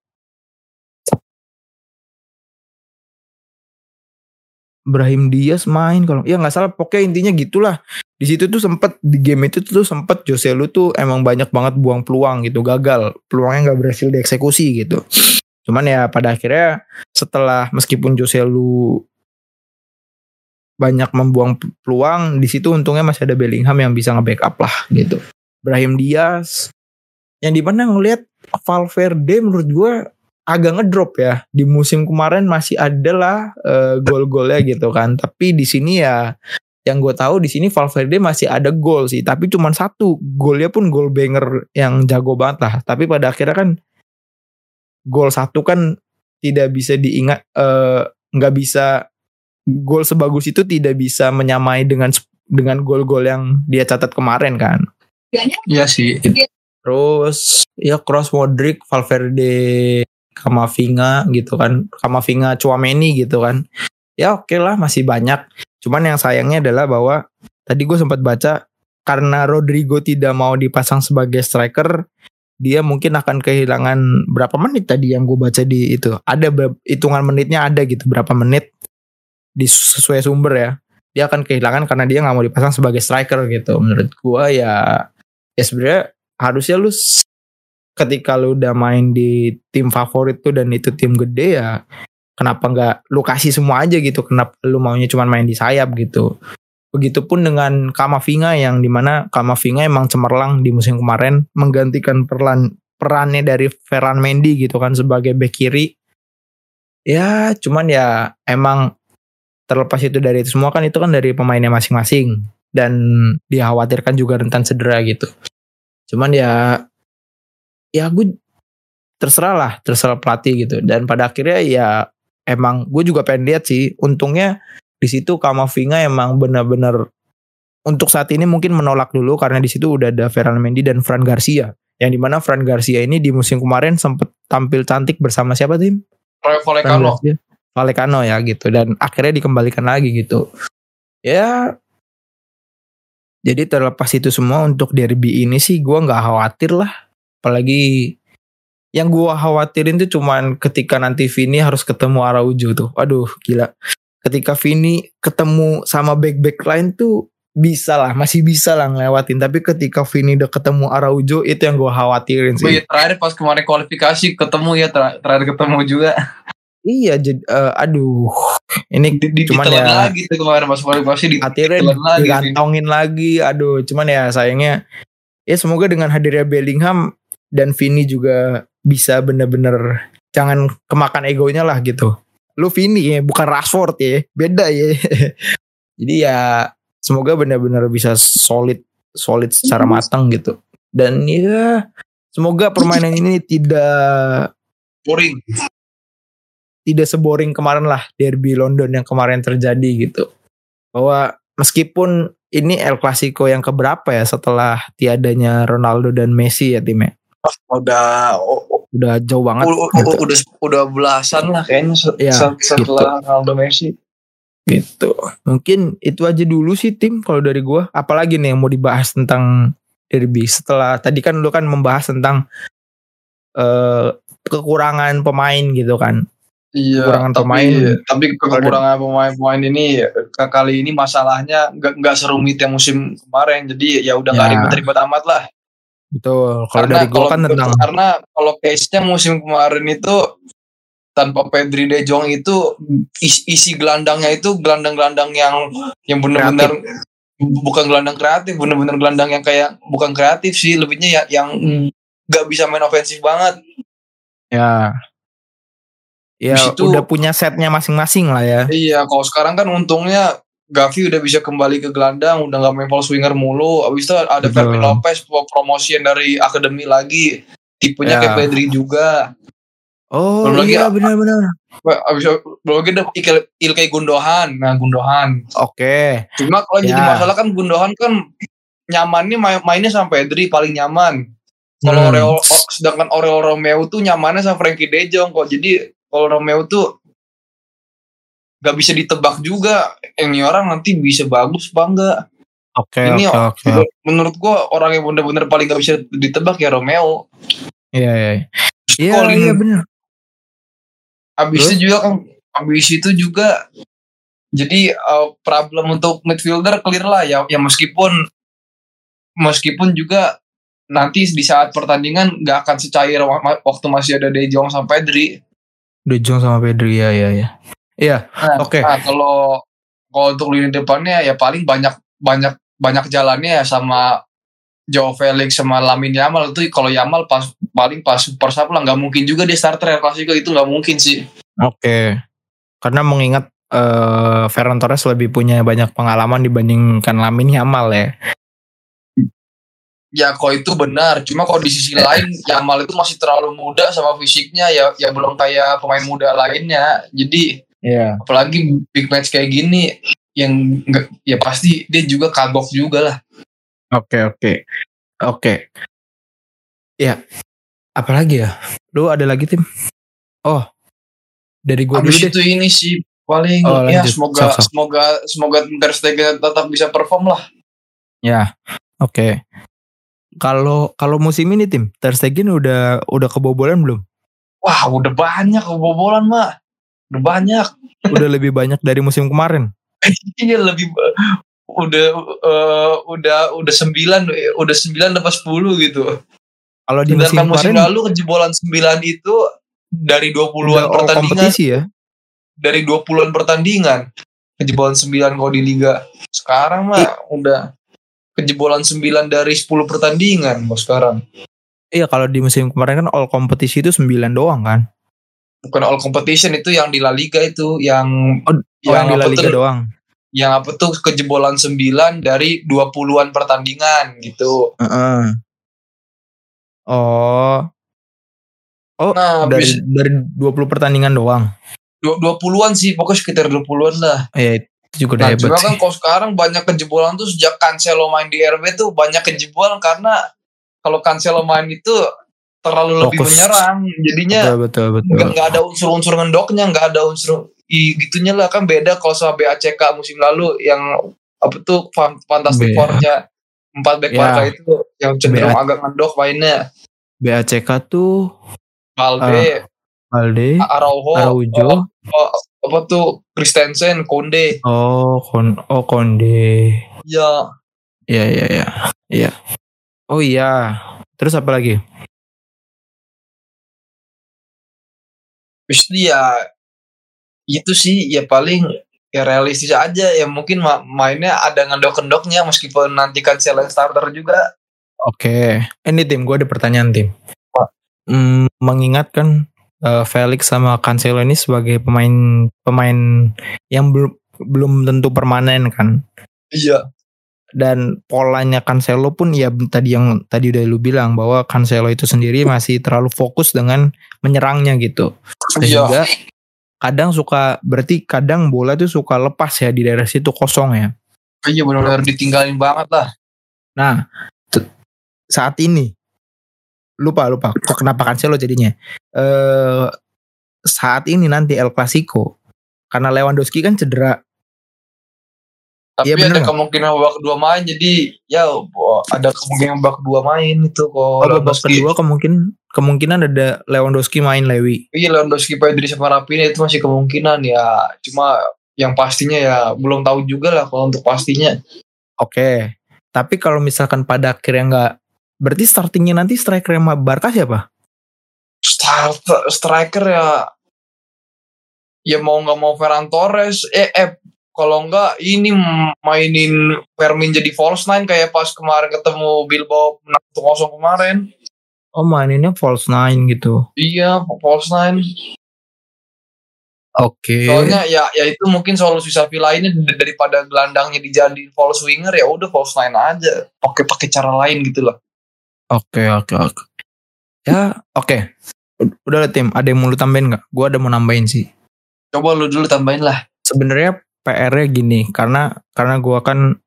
Brahim Diaz main kalau ya nggak salah pokoknya intinya gitulah di situ tuh sempet di game itu tuh sempet Jose Lu tuh emang banyak banget buang peluang gitu gagal peluangnya nggak berhasil dieksekusi gitu cuman ya pada akhirnya setelah meskipun Jose Lu banyak membuang peluang di situ untungnya masih ada Bellingham yang bisa nge-backup lah gitu Brahim Diaz yang di mana ngelihat Valverde menurut gue agak ngedrop ya. Di musim kemarin masih ada lah eh, gol-golnya gitu kan. Tapi di sini ya yang gue tahu di sini Valverde masih ada gol sih. Tapi cuma satu golnya pun gol banger yang jago banget lah. Tapi pada akhirnya kan gol satu kan tidak bisa diingat eh, nggak bisa gol sebagus itu tidak bisa menyamai dengan dengan gol-gol yang dia catat kemarin kan. Iya sih. Terus ya Cross Modric, Valverde, Kamavinga gitu kan. Kamavinga, Chouameni gitu kan. Ya oke lah masih banyak. Cuman yang sayangnya adalah bahwa tadi gue sempat baca karena Rodrigo tidak mau dipasang sebagai striker, dia mungkin akan kehilangan berapa menit tadi yang gue baca di itu. Ada hitungan menitnya ada gitu berapa menit di sesuai sumber ya. Dia akan kehilangan karena dia nggak mau dipasang sebagai striker gitu. Menurut gue ya ya sebenarnya harusnya lu ketika lu udah main di tim favorit tuh dan itu tim gede ya kenapa nggak lu kasih semua aja gitu? Kenapa lu maunya cuma main di sayap gitu? Begitupun dengan Kamavinga yang di mana Kamavinga emang cemerlang di musim kemarin menggantikan peran perannya dari Ferran Mendy gitu kan sebagai bek kiri. Ya cuman ya emang terlepas itu dari itu semua kan itu kan dari pemainnya masing-masing. Dan dikhawatirkan juga rentan cedera gitu. Cuman ya ya gue terserah lah, terserah pelatih gitu. Dan pada akhirnya ya emang gue juga pengen lihat sih. Untungnya di situ Kamavinga emang benar-benar untuk saat ini mungkin menolak dulu karena di situ udah ada Ferran Mendy dan Fran Garcia. Yang di mana Fran Garcia ini di musim kemarin sempat tampil cantik bersama siapa tim? Vallecano. Garcia. Vallecano ya gitu dan akhirnya dikembalikan lagi gitu. Ya jadi terlepas itu semua untuk derby ini sih gua nggak khawatir lah. Apalagi yang gua khawatirin tuh cuman ketika nanti Vini harus ketemu Araujo tuh. Waduh gila. Ketika Vini ketemu sama back-back lain tuh bisa lah, masih bisa lah ngelewatin. Tapi ketika Vini udah ketemu Araujo itu yang gua khawatirin Oh sih. iya, terakhir pas kemarin kualifikasi ketemu ya ter- terakhir ketemu juga. Iya, jadi eh, aduh. Ini Di, di, Cuman ya- lagi tuh kemarin pas kualifikasi di akhirnya lagi. sih. digantongin lagi aduh cuman ya sayangnya ya semoga dengan hadirnya Bellingham dan Vini juga bisa bener-bener jangan kemakan egonya lah gitu lu Vini ya bukan Rashford ya beda ya [LAUGHS] jadi ya semoga bener-bener bisa solid solid secara matang gitu dan ya semoga permainan ini tidak Boring. Tidak seboring kemarin lah derby London yang kemarin terjadi gitu. Bahwa meskipun ini El Clasico yang keberapa ya setelah tiadanya Ronaldo dan Messi ya timnya udah u- u- udah jauh banget. u- gitu. udah udah belasan lah kayaknya se- setelah Ronaldo Messi. gitu. Mungkin itu aja dulu sih tim kalau dari gua. Apalagi nih yang mau dibahas tentang derby. Setelah tadi kan lu kan membahas tentang eh kekurangan pemain gitu kan Iya, Kekurangan tapi, pemain. tapi kekurangan pemain-pemain ini kali ini masalahnya nggak nggak serumit yang musim kemarin. Jadi ya udah nggak Ya. ribet-ribet amat lah. betul kalau Karena dari kalau kan tentang karena kalau case-nya musim kemarin itu tanpa Pedri De Jong itu isi, isi gelandangnya itu gelandang-gelandang yang yang benar-benar bukan gelandang kreatif, benar-benar gelandang yang kayak bukan kreatif sih, lebihnya ya yang nggak bisa main ofensif banget. ya ya Habis itu- udah punya setnya masing-masing lah ya Iya, kalau sekarang kan untungnya Gavi udah bisa kembali ke gelandang, udah nggak main false winger mulu. Abis itu ada Betul. Fermin Lopez pro- promosian dari akademi lagi. Tipenya Ya. kayak Pedri juga. oh Belum iya benar-benar Wah, Abis itu belum lagi ada Ilkay, Ilkay Gundogan. Nah, Gundogan. oke Cuma kalau jadi Ya. masalah kan Gundogan kan nyamannya main, mainnya sama Pedri paling nyaman. Kalau Hmm. Oreo, sedangkan Oreo Romeo tuh nyamannya sama Frankie De Jong kok. Jadi kalau Romeo tuh nggak bisa ditebak juga. Ini orang nanti bisa bagus apa enggak. oke Ini oke oke Men- Menurut gua orang yang bener-bener paling gak bisa ditebak ya Romeo. iya iya iya Calling- iya benar Abis Terus? itu juga kan abis itu juga jadi uh, problem untuk midfielder clear lah ya ya meskipun meskipun juga nanti di saat pertandingan nggak akan secair waktu masih ada De Jong sama Pedri. De Jong sama Pedri ya ya ya iya Nah, Oke. nah, kalau kalau untuk lini depannya ya paling banyak banyak banyak jalannya ya sama Joe Felix sama Lamin Yamal itu kalau Yamal pas paling pas super sub lah nggak mungkin juga dia starter El Clasico itu nggak mungkin sih. Oke. Karena mengingat eh Ferran Torres lebih punya banyak pengalaman dibandingkan Lamin Yamal ya. Ya kok itu benar, cuma kalau di sisi lain Yamal itu masih terlalu muda sama fisiknya ya ya belum kayak pemain muda lainnya. Jadi Iya. apalagi big match kayak gini yang nggak ya pasti dia juga kagok juga lah. Oke oke. Oke. Ya. Apalagi ya? Lu ada lagi tim? Oh. Dari gua dulu Habis deh. itu ini sih paling Oh, ya lanjut. semoga Sok, sok. semoga semoga Ter Stegen tetap bisa perform lah. Ya. Oke. Kalau kalau musim ini tim Ter Stegen udah udah kebobolan belum? Wah udah banyak kebobolan mah, udah banyak. Udah [LAUGHS] lebih banyak dari musim kemarin. Iya lebih udah eh, udah udah sembilan udah sembilan dapat sepuluh gitu. Kalau di musim Sedangkan musim kemarin lalu kejebolan 9 itu dari 20-an udah all pertandingan kompetisi ya. dari 20-an pertandingan kejebolan 9 kalau di liga. Sekarang mah udah kejebolan 9 dari 10 pertandingan kok sekarang. Iya kalau di musim kemarin kan all kompetisi itu 9 doang kan. Bukan all competition itu yang di La Liga itu yang Oh, Oh yang di La apa Liga tuh, doang. yang apa tuh kejebolan 9 dari 20-an pertandingan gitu. Heeh. Oh. Oh, Nah, dari habis dari 20 pertandingan doang. dua- 20-an sih, pokoknya sekitar 20-an lah. Ya itu juga udah Nah, hebat cuma kan kalau sekarang banyak kejebolan tuh sejak Cancelo main di RB tuh banyak kejebolan karena kalau Cancelo main itu terlalu lebih Fokus. menyerang, jadinya betul betul betul. nggak ada unsur-unsur ngendoknya, nggak ada unsur i, gitunya lah kan beda kalau sama BACK musim lalu yang apa tuh fan- Fantastic Four-nya empat back. Barca itu yang cenderung BA agak ngendok mainnya. BACK tuh Valde, Valde, Araujo, Araujo, oh, oh, apa tuh Christensen, Konde. oh Kon oh Konde. Ya, Iya iya iya. Iya. Oh iya. Terus apa lagi? Terus ya itu sih ya paling ya realistis aja ya mungkin ma- mainnya ada ngendok-ngendoknya meskipun nanti kan challenge starter juga Oke. Ini tim gue ada pertanyaan tim. Hmm, mengingatkan eh, Felix sama Cancelo ini sebagai pemain pemain yang belum belum tentu permanen kan. iya dan polanya Cancelo pun ya tadi yang tadi udah lu bilang bahwa Cancelo itu sendiri masih terlalu fokus dengan menyerangnya gitu iya sehingga kadang suka berarti kadang bola tuh suka lepas ya di daerah situ kosong ya. Iya benar-benar ditinggalin banget lah. Nah, saat ini lupa lupa kok kenapa Cancelo jadinya. Eh saat ini nanti El Clasico karena Lewandowski kan cedera. Tapi Iya, bener ada kemungkinan babak kedua main jadi ya ada kemungkinan babak kedua main itu kok. Oh, babak kedua kemungkinan kemungkinan ada Lewandowski main Lewi. Iya Lewandowski Pedri sama Rafinha itu masih kemungkinan ya. Cuma yang pastinya ya belum tahu juga lah kalau untuk pastinya. Oke. Tapi kalau misalkan pada akhirnya nggak berarti startingnya nanti striker yang Barca siapa? Start, striker ya ya mau nggak mau Ferran Torres eh eh kalau nggak ini mainin Fermin jadi false nine kayak pas kemarin ketemu Bilbao menang 1-0 kemarin. Oh maininnya false nine gitu. Iya, false nine. Oke. Soalnya ya ya itu mungkin solusi Xavi lainnya daripada gelandangnya dijadiin false winger ya udah false nine aja. Pakai pakai cara lain gitu loh. Oke oke oke. Ya oke. U- Udah lah tim. Ada yang mau lu tambahin nggak? Gue ada mau nambahin sih. Coba lu dulu tambahin lah. Sebenarnya PR-nya gini karena karena gue kan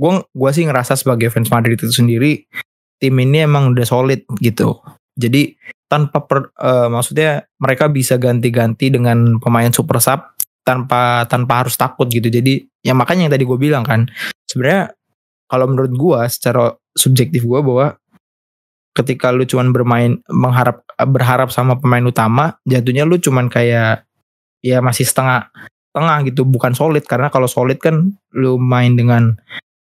gue gua sih ngerasa sebagai fans Madrid itu sendiri tim ini emang udah solid gitu. Jadi tanpa per, eh, maksudnya mereka bisa ganti-ganti dengan pemain super sub tanpa tanpa harus takut gitu. Jadi ya makanya yang tadi gue bilang kan sebenarnya kalau menurut gue secara subjektif gue bahwa ketika lu cuman bermain mengharap berharap sama pemain utama jatuhnya lu cuman kayak ya masih setengah tengah gitu bukan solid. Karena kalau solid kan lu main dengan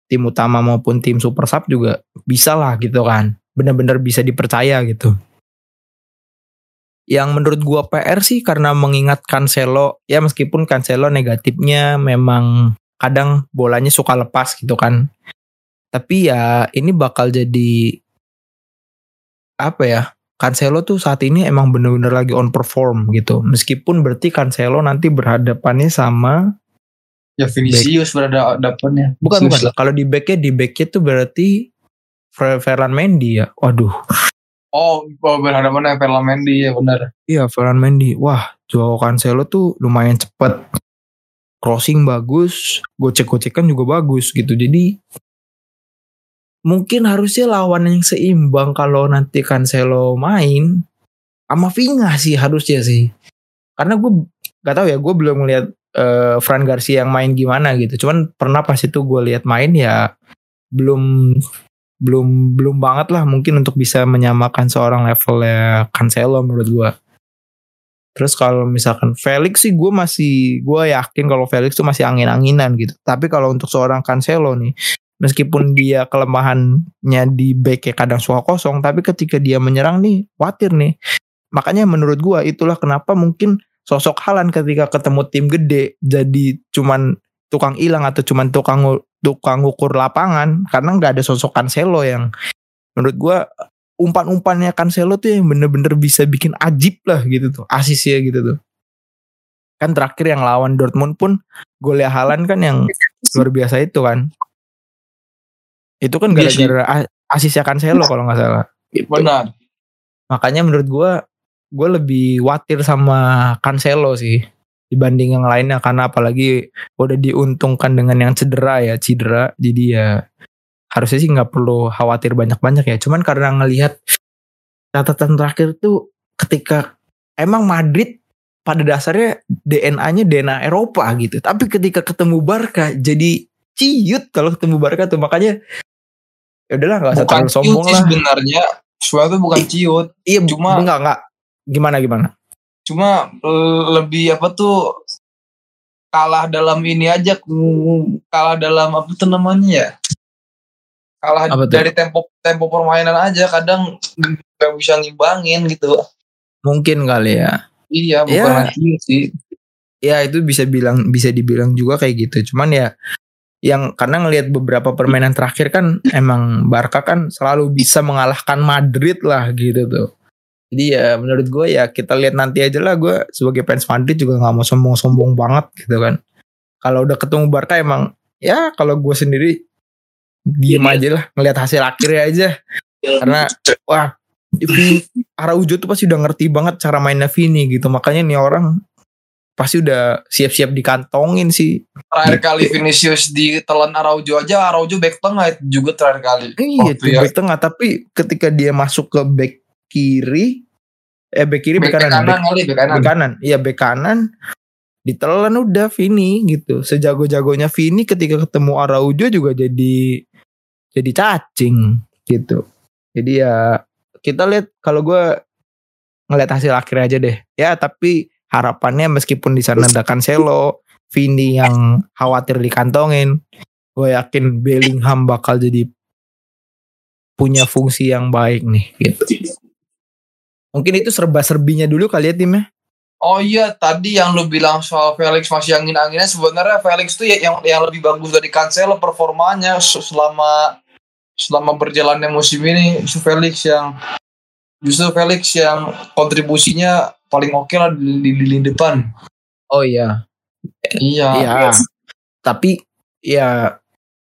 tim utama maupun tim super sub juga bisa lah gitu kan. Benar-benar bisa dipercaya gitu. Yang menurut gua PR sih karena mengingat Cancelo ya meskipun Cancelo negatifnya memang kadang bolanya suka lepas gitu kan. Tapi ya ini bakal jadi apa ya Cancelo tuh saat ini emang bener-bener lagi on perform gitu. Meskipun berarti Cancelo nanti berhadapannya sama Ya Vinicius berada depannya. bukan Vinicius bukan. Kalau di backnya di backnya tuh berarti Fer- Ferland Mendy ya. Waduh. Oh, oh berhadapan dengan Ferland Mendy ya benar. Iya Ferland Mendy. Wah, Joao Cancelo tuh lumayan cepet. Crossing bagus, gocek-gocekan juga bagus gitu. Jadi mungkin harusnya lawan yang seimbang kalau nanti Cancelo main sama Vinga sih harusnya sih. Karena gue gak tahu ya, gue belum ngeliat eh, Fran Garcia yang main gimana gitu. Cuman pernah pas itu gue lihat main ya belum belum belum banget lah mungkin untuk bisa menyamakan seorang levelnya Cancelo menurut gue. Terus kalau misalkan Felix sih gue masih gue yakin kalau Felix tuh masih angin-anginan gitu. Tapi kalau untuk seorang Cancelo nih, meskipun dia kelemahannya di back kadang suka kosong, tapi ketika dia menyerang nih, khawatir nih. Makanya menurut gue itulah kenapa mungkin sosok Halan ketika ketemu tim gede jadi cuman tukang hilang atau cuman tukang tukang ukur lapangan karena nggak ada sosok Cancelo yang menurut gue umpan-umpannya Cancelo tuh yang bener-bener bisa bikin ajib lah gitu tuh asisnya gitu tuh. Kan terakhir yang lawan Dortmund pun golnya Halan kan yang luar biasa itu kan itu kan Iya gara-gara asisnya Cancelo kalau nggak salah. Gitu. Benar. makanya menurut gue gue lebih khawatir sama Cancelo sih dibanding yang lainnya. Karena apalagi udah diuntungkan dengan yang cedera ya cedera. Jadi ya harusnya sih nggak perlu khawatir banyak-banyak ya. Cuman karena ngelihat catatan terakhir tuh ketika emang Madrid pada dasarnya DNA-nya DNA Eropa gitu. Tapi ketika ketemu Barca jadi ciut kalau ketemu Barca tuh. Makanya ya udahlah nggak usah terlalu sombong lah sebenarnya. Sebenarnya tuh bukan ciut. iya Cuma- enggak enggak gimana gimana Cuma eh, lebih apa tuh kalah dalam ini aja mm, kalah dalam apa tuh namanya ya kalah Apa tuh? dari tempo tempo permainan aja kadang gak bisa ngimbangin gitu mungkin kali ya iya Ya. bukan lagi sih ya itu bisa bilang bisa dibilang juga kayak gitu cuman ya yang karena ngelihat beberapa permainan terakhir kan emang Barca kan selalu bisa mengalahkan Madrid lah gitu tuh. Jadi ya menurut gue ya kita lihat nanti aja lah gue sebagai fans Madrid juga nggak mau sombong-sombong banget gitu kan. Kalau udah ketemu Barca emang ya kalau gue sendiri diem Iya. aja lah ngelihat hasil akhirnya aja. Karena wah Araujo tuh pasti udah ngerti banget cara mainnya Vini gitu. Makanya nih orang pasti udah siap-siap dikantongin sih. Terakhir kali Vinicius ditelan Araujo aja, Araujo back tengah itu juga terakhir kali. Iya, tuh ya. back tengah tapi ketika dia masuk ke back kiri eh back kiri back, Back, back kanan, kanan back, kali, back kanan. back kanan. Iya, back kanan ditelan udah Vini gitu. Sejago-jagonya Vini ketika ketemu Araujo juga jadi jadi cacing gitu. Jadi ya kita lihat kalau gue ngeliat hasil akhir aja deh. Ya tapi harapannya meskipun di sana ada Cancelo, Vini yang khawatir dikantongin, gue yakin Bellingham bakal jadi punya fungsi yang baik nih gitu. Mungkin itu serba-serbinya dulu kali ya timnya. Oh iya, tadi yang lu bilang soal Felix masih angin-anginnya sebenarnya Felix tuh ya- yang yang lebih bagus dari Cancelo performanya se- selama selama berjalannya musim ini Felix yang justru Felix yang kontribusinya paling oke lah di, di, di lini depan. Oh iya. Iya. Iya. Tapi ya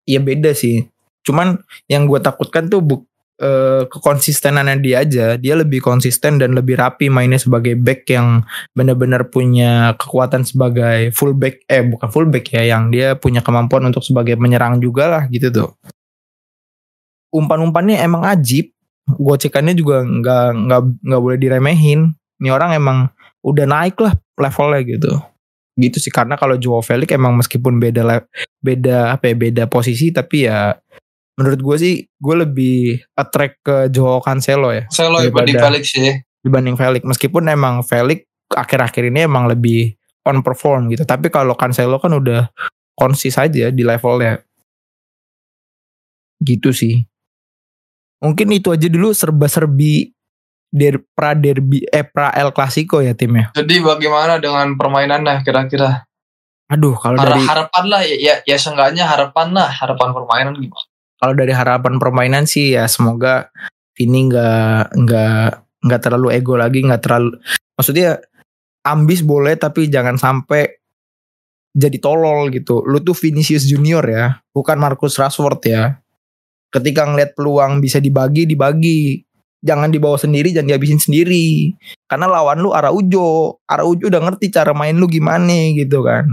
ya beda sih. Cuman yang gue takutkan tuh buk, eh, kekonsistenannya dia aja. Dia lebih konsisten dan lebih rapi mainnya sebagai back yang benar-benar punya kekuatan sebagai fullback. Eh bukan fullback ya, yang dia punya kemampuan untuk sebagai penyerang juga lah gitu tuh. Umpan-umpannya emang ajib. Gocekannya juga nggak nggak nggak boleh diremehin. Ini orang emang udah naik lah levelnya gitu. Gitu sih karena kalau Joao Felix emang meskipun beda beda apa ya beda posisi tapi ya menurut gue sih gue lebih attract ke Joao Cancelo ya Cancelo dibanding Daripada- Felix ya. dibanding Felix. Meskipun emang Felix akhir-akhir ini emang lebih on perform gitu tapi kalau Cancelo kan udah konsis aja di levelnya. Gitu sih. Mungkin itu aja dulu serba-serbi der pra derby eh pra El Clasico ya timnya Jadi bagaimana dengan permainannya kira-kira? aduh kalau Har- dari harapan lah ya, ya, ya seenggaknya harapan lah, harapan permainan gimana? kalau dari harapan permainan sih ya semoga ini nggak nggak nggak terlalu ego lagi nggak terlalu maksudnya ambis boleh tapi jangan sampai jadi tolol gitu lu tuh Vinicius Junior ya bukan Marcus Rashford ya ketika ngeliat peluang bisa dibagi dibagi jangan dibawa sendiri jangan dihabisin sendiri. Karena lawan lu Araujo Araujo udah ngerti cara main lu gimana gitu kan.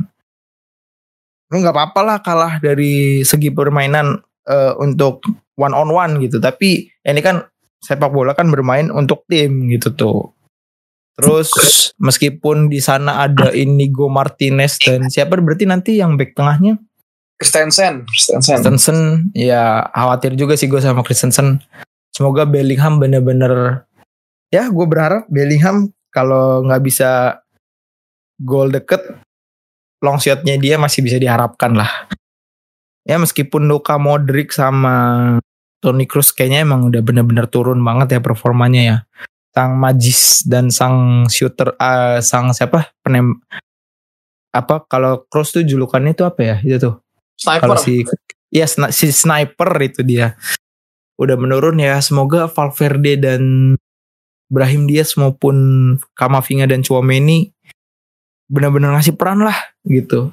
Lu nggak apa-apa lah kalah dari segi permainan eh, untuk one on one gitu. Tapi ini kan sepak bola kan bermain untuk tim gitu tuh. Terus meskipun di sana ada Inigo Martinez dan siapa berarti nanti yang back tengahnya? Christensen, Christensen. Christensen ya khawatir juga sih gue sama Christensen semoga Bellingham bener-bener ya gue berharap Bellingham kalau nggak bisa gol deket long shotnya dia masih bisa diharapkan lah. Ya meskipun Luka Modric sama Toni Kroos kayaknya emang udah bener-bener turun banget ya performanya ya. Sang magis dan sang shooter eh, sang siapa? Penem apa? Kalau Kroos tuh julukannya itu apa ya? Itu tuh. Sniper. kalau si ya si sniper itu dia udah menurun ya. Semoga Valverde dan Brahim Diaz maupun Kamavinga dan Chouameni benar-benar ngasih peran lah gitu.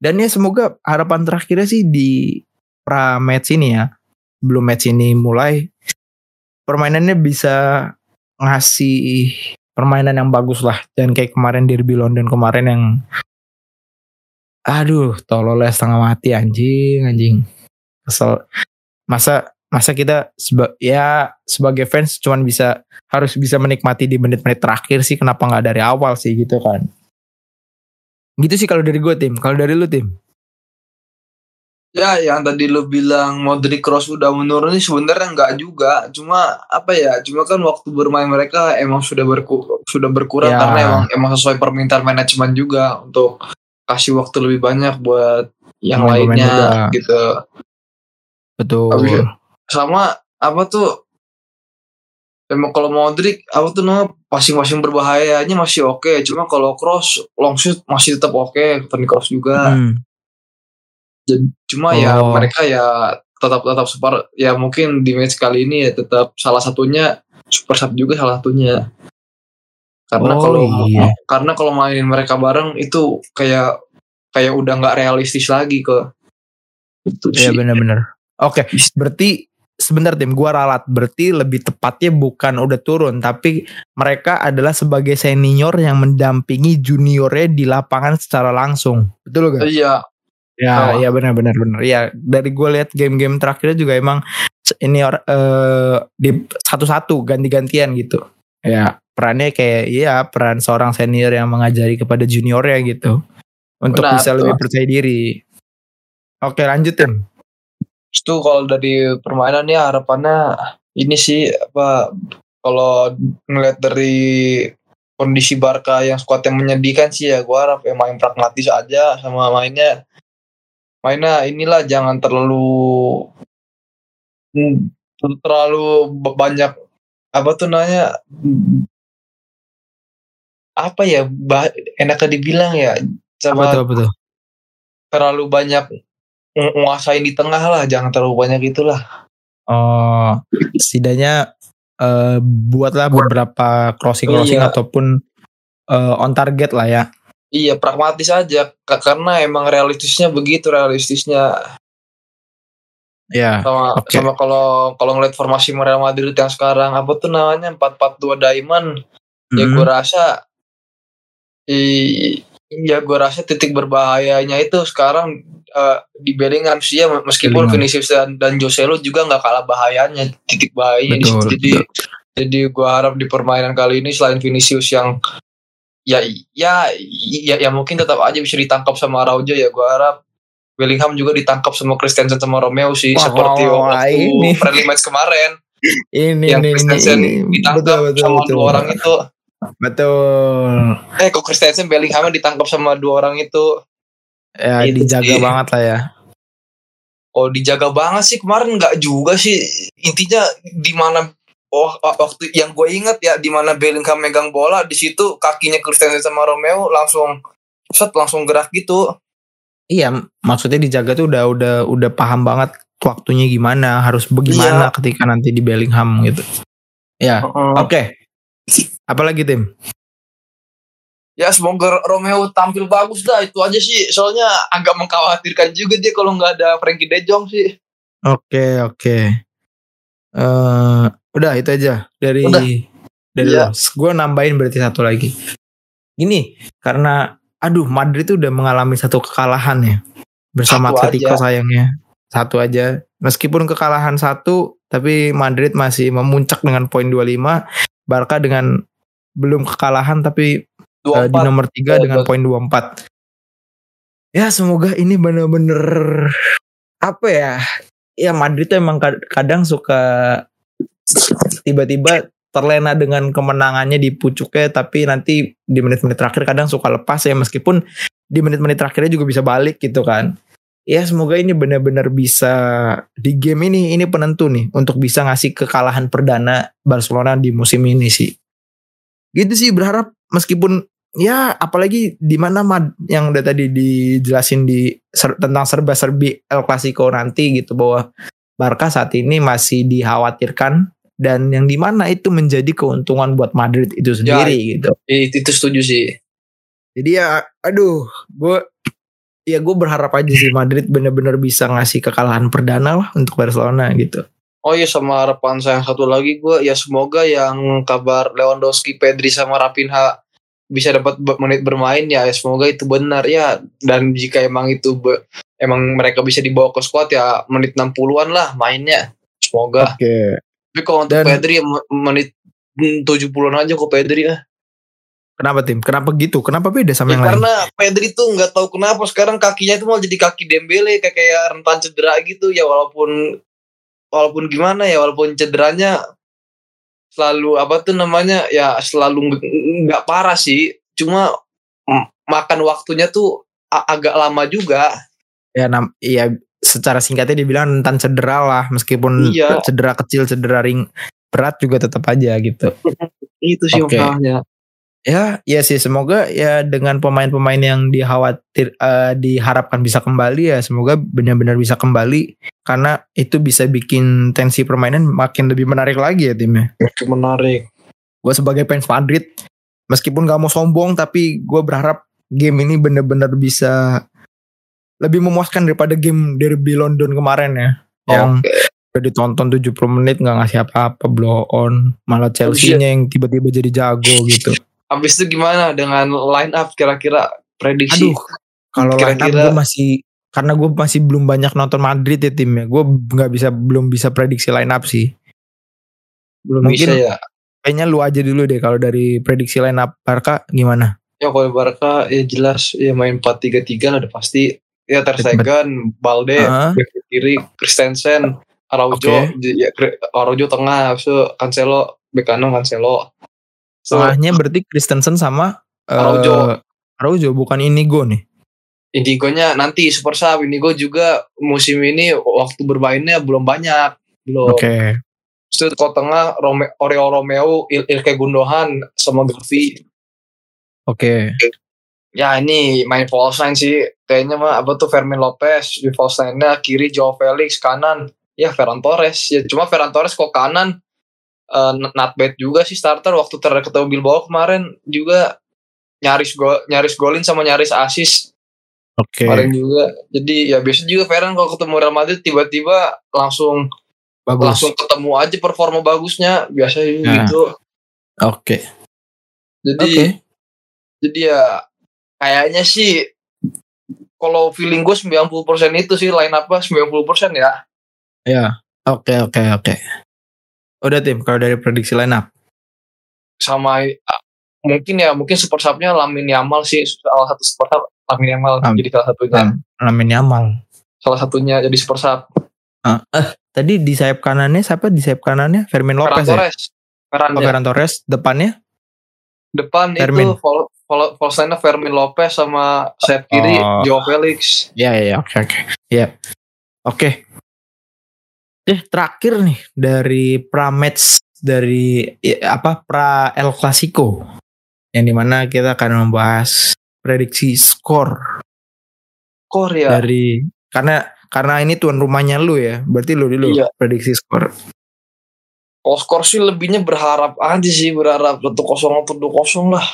Dan ya semoga harapan terakhirnya sih di pra match ini ya belum match ini mulai permainannya bisa ngasih permainan yang bagus lah. Dan kayak kemarin derby London kemarin yang aduh tololnya setengah mati anjing anjing. Kesel. Masa masa kita seba, ya sebagai fans cuman bisa harus bisa menikmati di menit-menit terakhir sih kenapa nggak dari awal sih gitu kan gitu sih kalau dari gue tim kalau dari lu tim Ya, yang tadi lu bilang Modric Cross udah menurun ini sebenarnya enggak juga. Cuma apa ya? Cuma kan waktu bermain mereka emang sudah berku sudah berkurang Ya. karena emang emang sesuai permintaan manajemen juga untuk kasih waktu lebih banyak buat yang Pemain-pemain lainnya gitu. betul Habis- Sama apa tuh? Emang kalau Modric apa tuh namanya masing-masing berbahayanya masih oke. Cuma kalau Cross long shoot masih tetap oke. Toni Cross juga. Hmm, Jadi cuma ya Oh. mereka ya tetap tetap super ya mungkin di match kali ini ya tetap salah satunya super sub juga salah satunya. Karena Oh, kalau iya. karena kalau mainin mereka bareng itu kayak kayak udah nggak realistis lagi ke itu Iya sih. benar-benar. Oke, berarti sebentar tim gua ralat berarti lebih tepatnya bukan udah turun tapi mereka adalah sebagai senior yang mendampingi juniornya di lapangan secara langsung betul gak? Iya, Ya, Oh. iya benar benar benar. Ya, dari gue lihat game-game terakhirnya juga emang ini eh, di satu-satu ganti-gantian gitu. Ya, perannya kayak iya peran seorang senior yang mengajari kepada juniornya gitu. Untuk Benar, bisa tuh. lebih percaya diri. Oke, lanjutin. Itu kalau dari permainan ya harapannya ini sih apa kalau ngeliat dari kondisi Barca yang skuad yang menyedihkan sih ya gue harap yang main pragmatis aja sama mainnya mainnya inilah jangan terlalu hmm, terlalu banyak apa tuh namanya apa ya bah, enaknya dibilang ya Apa sama tuh, apa tuh? terlalu banyak nguasain di tengah lah jangan terlalu banyak itulah Oh, setidaknya eh, buatlah beberapa crossing-crossing Iya. ataupun eh, on target lah ya. Iya pragmatis aja Ka- karena emang realistisnya begitu realistisnya Ya. sama Oke. sama kalau kalau ngeliat formasi Real Madrid yang sekarang apa tuh namanya 442 Diamond ya Mm. gue rasa i, ya gue rasa titik berbahayanya itu sekarang eh, di Bellingham sih ya meskipun Bellingham. Vinicius dan, dan Joselu juga nggak kalah bahayanya titik bahayanya di Betul, situ. jadi jadi gue harap di permainan kali ini selain Vinicius yang ya ya ya, ya mungkin tetap aja bisa ditangkap sama Araujo ya gue harap Bellingham juga ditangkap sama Christensen sama Romeo sih Wah, seperti waktu ini. friendly match kemarin Ini yang ini ini, Christensen ini. ditangkap sama dua orang itu Betul. eh kok Christensen Bellingham ditangkap sama dua orang itu Ya Itu dijaga sih. banget lah ya. oh dijaga banget sih kemarin nggak juga sih intinya di mana oh waktu yang gue inget ya di mana Bellingham megang bola di situ kakinya Christensen sama Romeo langsung set langsung gerak gitu Iya, maksudnya dijaga tuh udah udah udah paham banget waktunya gimana, harus Iya. bagaimana ketika nanti di Bellingham gitu. Ya, oke. Apalagi tim? ya semoga Romeo tampil bagus dah itu aja sih soalnya agak mengkhawatirkan juga dia kalau nggak ada Frankie De Jong sih Oke, oke. Eh, udah itu aja dari Udah. dari Iya. Gue nambahin berarti satu lagi. Ini karena aduh Madrid tuh udah mengalami satu kekalahan ya bersama Satu Atletico aja. sayangnya. Satu aja. Meskipun kekalahan satu tapi Madrid masih memuncak dengan poin 25. Barca dengan belum kekalahan tapi dua eh, di nomor 3 Eh, dengan poin 24. Ya semoga ini bener-bener apa ya? Ya Madrid tuh emang kad- kadang suka tiba-tiba terlena dengan kemenangannya di pucuknya tapi nanti di menit-menit terakhir kadang suka lepas ya meskipun di menit-menit terakhirnya juga bisa balik gitu kan. Ya semoga ini benar-benar bisa di game ini ini penentu nih untuk bisa ngasih kekalahan perdana Barcelona di musim ini sih. Gitu sih berharap meskipun ya apalagi di mana Mad yang udah tadi dijelasin di ser- tentang serba-serbi El Clasico nanti gitu bahwa Barca saat ini masih dikhawatirkan dan yang di mana itu menjadi keuntungan buat Madrid itu sendiri gitu. itu, itu setuju sih Jadi ya aduh gue ya gue berharap aja sih Madrid bener-bener bisa ngasih kekalahan perdana lah untuk Barcelona gitu. Oh iya sama harapan saya yang satu lagi gue ya semoga yang kabar Lewandowski, Pedri sama Rapinha bisa dapat menit bermain ya semoga itu benar ya dan jika emang itu be- emang mereka bisa dibawa ke squad ya menit 60-an lah mainnya semoga Oke. tapi kalau untuk Dan- Pedri ya me- menit 70-an aja kok Pedri ya Kenapa tim? Kenapa gitu? Kenapa beda sama Ya, yang lain? karena Pedri tuh nggak tahu kenapa sekarang kakinya itu malah jadi kaki Dembele kayak kayak rentan cedera gitu ya walaupun walaupun gimana ya walaupun cederanya selalu apa tuh namanya ya selalu nggak parah sih cuma makan waktunya tuh agak lama juga Ya, nam, iya secara singkatnya dibilang rentan cedera lah meskipun Iya. cedera kecil, cedera ring berat juga tetap aja gitu. [LAUGHS] itu sih masalahnya Ya, ya sih semoga ya dengan pemain-pemain yang dikhawatir eh, diharapkan bisa kembali ya semoga benar-benar bisa kembali karena itu bisa bikin tensi permainan makin lebih menarik lagi ya timnya. menarik Gue sebagai fans Madrid meskipun gak mau sombong tapi gue berharap game ini benar-benar bisa lebih memuaskan daripada game derby London kemarin ya. Yang Oke. udah ditonton 70 menit nggak ngasih apa-apa blow on malah Chelsea-nya yang tiba-tiba jadi jago gitu Abis itu gimana dengan line up kira-kira prediksi? aduh kalau line up Kira-kira- gue masih karena gue masih belum banyak nonton Madrid ya timnya gue nggak bisa belum bisa prediksi line up sih belum mungkin- bisa ya. kayaknya lu aja dulu deh kalau dari prediksi line up Barca gimana Ya kalau Barca ya jelas ya main 4-3-3 lah udah pasti. Ya Ter Stegen, Balde, Ah. bek kiri, Christensen, Araujo, Oke. j- ya, Araujo tengah, itu Cancelo, bek kanan Cancelo. So, [LAUGHS] berarti Christensen sama eh, Araujo. Araujo bukan Inigo nih Indigo-nya nanti super sub. Indigo juga musim ini waktu bermainnya belum banyak. Belum. oke Terus kalau tengah Rome, Oreo Romeo, Il Ilke Gundogan sama Gavi. oke Ya ini main false nine sih. Kayaknya mah apa tuh Fermin Lopez di false nine-nya kiri Joao Felix kanan ya Ferran Torres. Ya cuma Ferran Torres kok kanan eh, not bad juga sih starter waktu ter ketemu Bilbao kemarin juga nyaris gol nyaris golin sama nyaris asis oke kemarin juga. Jadi ya biasa juga Ferran kalau ketemu Real Madrid tiba-tiba langsung bagus langsung ketemu aja performa bagusnya biasa Nah. gitu. oke Jadi oke jadi ya kayaknya sih kalau feeling gue 90% itu sih line up 90% ya. ya oke oke oke udah tim kalau dari prediksi line up Sama ah, mungkin ya mungkin super subnya Lamin Yamal sih salah satu super sub Lamin Yamal Lam- jadi salah satunya. Lam- Lamin Yamal Salah satunya jadi super sub. tadi di sayap kanannya siapa di sayap kanannya Fermin Ferran Lopez ya Torres. Ferran oh, ya. Ferran Torres depannya Depan Fermin. itu fol- fol- false line Fermin Lopez sama sayap kiri Oh. Joao Felix. Ya ya ya, oke oke. Ya. Oke. Eh terakhir nih dari pra match dari ya, apa pra El Clasico yang di mana kita akan membahas prediksi skor Korea. dari karena karena ini tuan rumahnya lu ya berarti lu dulu Iya. prediksi skor Kalau skor sih lebihnya berharap aja sih berharap 1-0 atau 2-0 lah.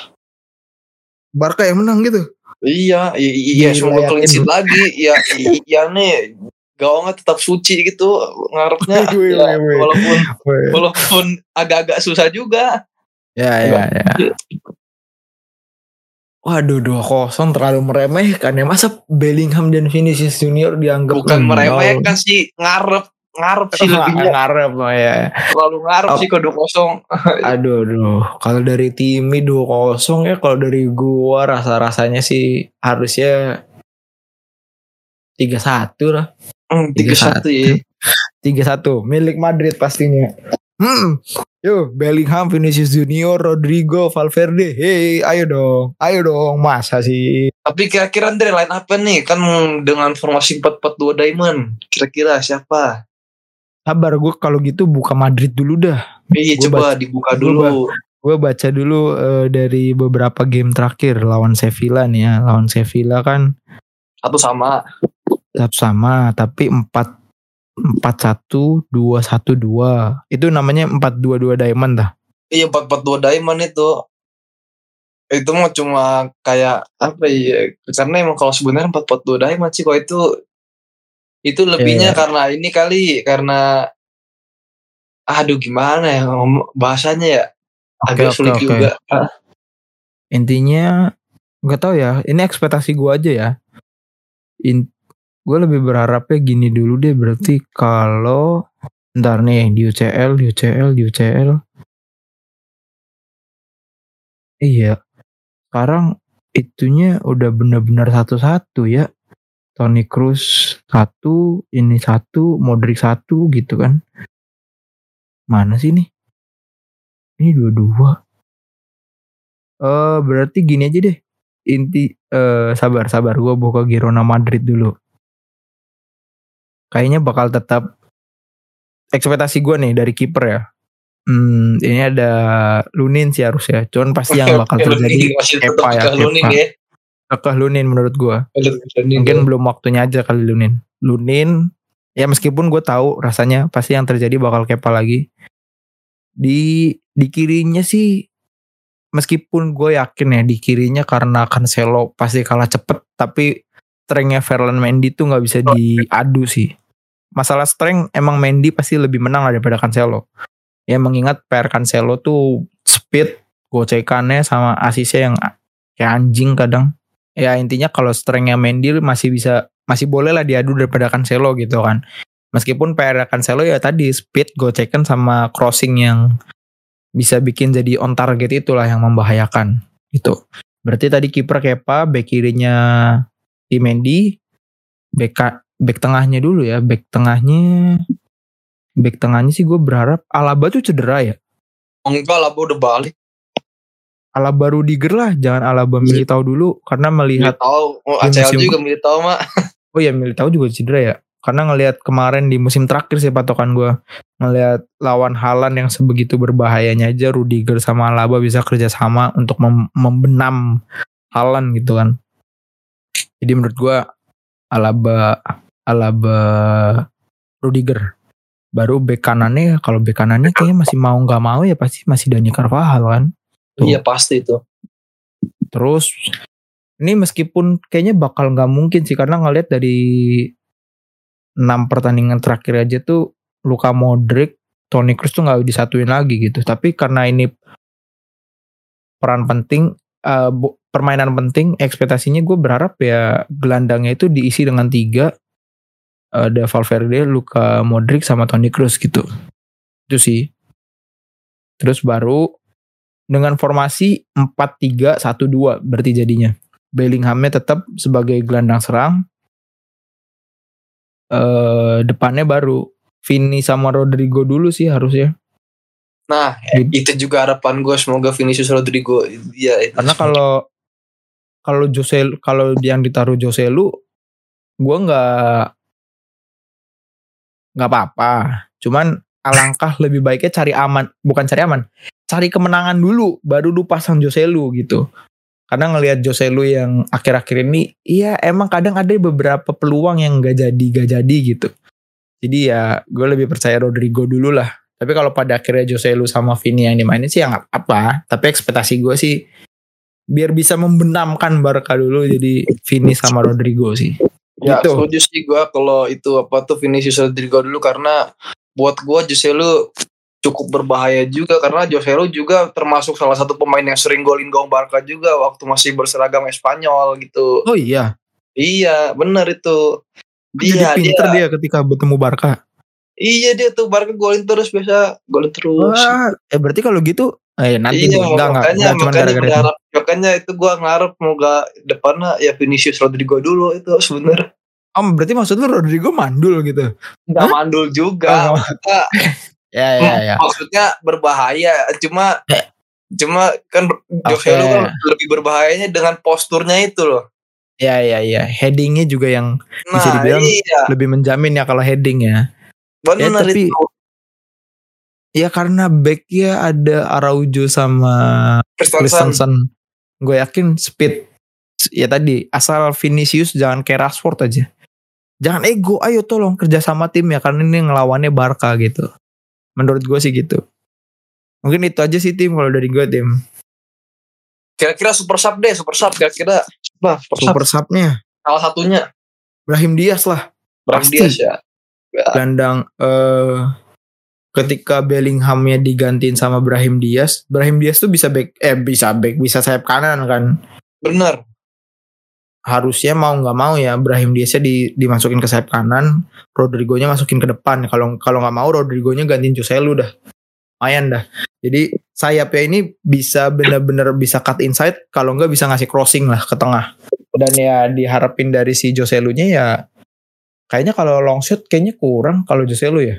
Barca yang menang gitu Iya, iya Gila, semoga clean lagi. Ya, iya nih gawangnya tetap suci gitu ngarepnya. [LAUGHS] Ya, walaupun walaupun agak-agak susah juga. ya ya ya Waduh dua kosong terlalu meremehkan ya masa Bellingham dan Vinicius Junior dianggap Bukan meremehkan sih, ngarep ngarep sih [LAUGHS] lebihnya. ngarep oh ya Terlalu ngarep Oh. sih kode kosong. [LAUGHS] Aduh, aduh. Kalau dari Timi 2-0 ya, kalau dari gua rasa-rasanya sih harusnya 3-1 lah. Hmm, tiga satu ya. 3-1 milik Madrid pastinya. Hmm. Yo, Bellingham, Vinicius Junior, Rodrigo, Valverde. Hey, ayo dong. Ayo dong. Masa sih? Tapi kira-kira Andre line apa nih? Kan dengan formasi 4-4-2 diamond. Kira-kira siapa? Sabar gue kalau gitu buka Madrid dulu dah. Iya Gua coba baca- dibuka dulu. Gue baca dulu eh, dari beberapa game terakhir lawan Sevilla nih ya. Lawan Sevilla kan Satu sama. Tetap sama tapi 4 41 212 itu namanya 422 diamond dah. Iya 442 diamond itu. Itu mah cuma kayak apa ya? Karena emang kalau sebenarnya 442 diamond sih kalau itu itu lebihnya Iya. karena ini kali karena aduh gimana ya bahasanya ya agak oke, sulit oke. juga. Intinya nggak tahu ya, ini ekspektasi gua aja ya. In, gue lebih berharapnya gini dulu deh berarti kalau ntar nih di UCL, di UCL, di UCL. Iya. Sekarang itunya udah benar-benar satu-satu ya. Tony Cruz satu, ini satu, Modric satu gitu kan. Mana sih nih? Ini dua-dua. Eh berarti gini aja deh. Inti eh sabar sabar gue buka Girona Madrid dulu. Kayaknya bakal tetap ekspektasi gue nih dari kiper ya. Hmm, ini ada Lunin sih harus ya. Cuman pasti yang bakal terjadi Kepa ya, ke Lunin ya. Kekeh Lunin menurut gue. Lunin Mungkin ya. belum waktunya aja kali Lunin. Lunin ya meskipun gue tahu rasanya pasti yang terjadi bakal Kepa lagi. Di di kirinya sih meskipun gue yakin ya di kirinya karena Cancelo pasti kalah cepet tapi strengthnya Ferland Mendy tuh nggak bisa diadu sih. Masalah strength emang Mendy pasti lebih menang lah daripada Cancelo. Ya mengingat PR Cancelo tuh speed, gocekannya sama asisnya yang kayak anjing kadang. Ya intinya kalau strengthnya Mendy masih bisa masih boleh lah diadu daripada Cancelo gitu kan. Meskipun PR Cancelo ya tadi speed, gocekan sama crossing yang bisa bikin jadi on target itulah yang membahayakan itu. Berarti tadi kiper Kepa, back kirinya di Mendy, back back tengahnya dulu ya, back tengahnya back tengahnya sih gue berharap Alaba tuh cedera ya. Enggak gua udah balik. Alaba Rudiger lah, jangan Alaba Iya. Militao dulu karena melihat Militao, oh, ACL musim- juga Militao mak. [LAUGHS] oh ya Militao juga cedera ya. Karena ngelihat kemarin di musim terakhir sih patokan gue ngelihat lawan Halan yang sebegitu berbahayanya aja Rudiger sama Alaba bisa kerjasama untuk mem- membenam Halan gitu kan. Jadi menurut gue Alaba Alaba Rudiger baru bek kanannya kalau bek kanannya kayaknya masih mau nggak mau ya pasti masih Dani Carvajal kan. Tuh. Iya pasti itu. Terus ini meskipun kayaknya bakal nggak mungkin sih karena ngelihat dari enam pertandingan terakhir aja tuh Luka Modric, Toni Kroos tuh nggak disatuin lagi gitu. Tapi karena ini peran penting, bu- permainan penting, ekspektasinya gue berharap ya gelandangnya itu diisi dengan tiga, ada Valverde, Luka Modric sama Toni Kroos gitu. Itu sih. Terus baru dengan formasi 4-3-1-2 berarti jadinya. Bellinghamnya tetap sebagai gelandang serang. Eh depannya baru Vini sama Rodrigo dulu sih harusnya. Nah, itu juga harapan gue semoga Vinicius Rodrigo ya itu. Karena kalau kalau Jose kalau yang ditaruh Jose lu gua nggak nggak apa-apa. Cuman alangkah lebih baiknya cari aman, bukan cari aman, cari kemenangan dulu baru lu pasang Jose lu gitu. Karena ngelihat Jose lu yang akhir-akhir ini, iya emang kadang ada beberapa peluang yang gak jadi gak jadi gitu. Jadi ya gue lebih percaya Rodrigo dulu lah. Tapi kalau pada akhirnya Jose lu sama Vini yang dimainin sih ya nggak apa. Tapi ekspektasi gue sih biar bisa membenamkan Barca dulu jadi Vini sama Rodrigo sih. Ya, gitu. setuju sih gue kalau itu apa tuh Vinicius Rodrigo dulu karena buat gue Joselu cukup berbahaya juga karena Joselu juga termasuk salah satu pemain yang sering golin gawang Barca juga waktu masih berseragam Espanyol gitu. Oh iya, Iya, benar itu. jadi Dia, dia, pinter dia ketika bertemu Barca. iya dia tuh Barca golin terus biasa golin terus. Wah, eh berarti kalau gitu, eh nanti iya, enggak, makanya enggak makanya itu. berharap makanya itu gua ngarep moga depannya ya Vinicius Rodrigo dulu itu sebenarnya Oh, berarti maksud lu Rodrigo mandul gitu? nggak Hah? mandul juga Oh, maksudnya, [LAUGHS] Ya, ya, ya. maksudnya berbahaya cuma Eh. cuma kan Jose Lu kan lebih berbahayanya dengan posturnya itu loh Ya, ya, ya. Headingnya juga yang Bisa nah dibilang iya lebih menjamin ya kalau heading ya. benar tapi- itu Ya karena backnya ada Araujo sama Christensen. Gue yakin speed. Ya tadi asal Vinicius jangan kayak Rashford aja. Jangan ego, ayo tolong kerja sama tim ya karena ini ngelawannya Barca gitu. Menurut gue sih gitu. Mungkin itu aja sih tim kalau dari gue tim. kira-kira super sub deh super sub kira-kira apa super, sub Super subnya salah satunya Brahim Diaz lah. Brahim Pasti. Diaz ya Gelandang eh ketika Bellinghamnya digantiin sama Brahim Diaz, Brahim Diaz tuh bisa back eh bisa back bisa sayap kanan kan. bener harusnya mau nggak mau ya Brahim Diaznya di, dimasukin ke sayap kanan, Rodrigo-nya masukin ke depan. Kalau kalau nggak mau Rodrigo-nya gantiin Joselu dah. Lumayan dah. Jadi sayapnya ini bisa bener-bener bisa cut inside, kalau nggak bisa ngasih crossing lah ke tengah. Dan ya diharapin dari si Joselu-nya ya kayaknya kalau long shot kayaknya kurang kalau Joselu ya.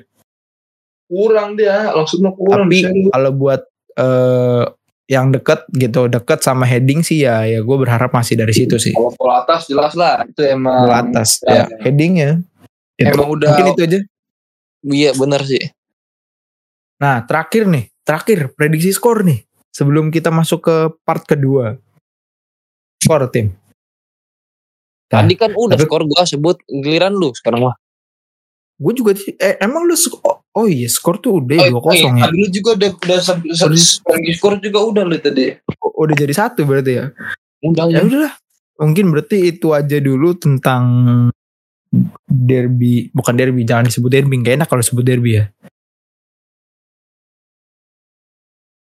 Kurang dia langsung kurang Tapi kalau buat eh, yang deket gitu, deket sama heading sih ya ya gue berharap masih dari situ sih. kalau bola atas jelas lah itu emang Bola atas ya. ya headingnya. Itu. Emang udah- Mungkin itu aja. iya bener sih Nah, terakhir nih, terakhir prediksi skor nih. Sebelum kita masuk ke part kedua. Skor tim. Nah, Tadi kan udah tapi- skor gua sebut giliran lu sekarang mah. Gue juga eh emang lu oh, oh iya skor tuh udah Oh, dua kosong ya. Tadi juga udah udah segi skor juga udah lu tadi. Oh, Udah jadi satu berarti ya. Udah Ya ya. udahlah. Mungkin berarti itu aja dulu tentang derby bukan derby jangan disebut derby gak enak kalau disebut derby ya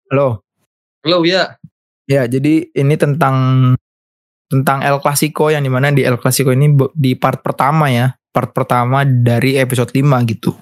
halo Lo ya. ya jadi ini tentang tentang El Clasico yang di mana di El Clasico ini di part pertama ya part pertama dari episode 5 gitu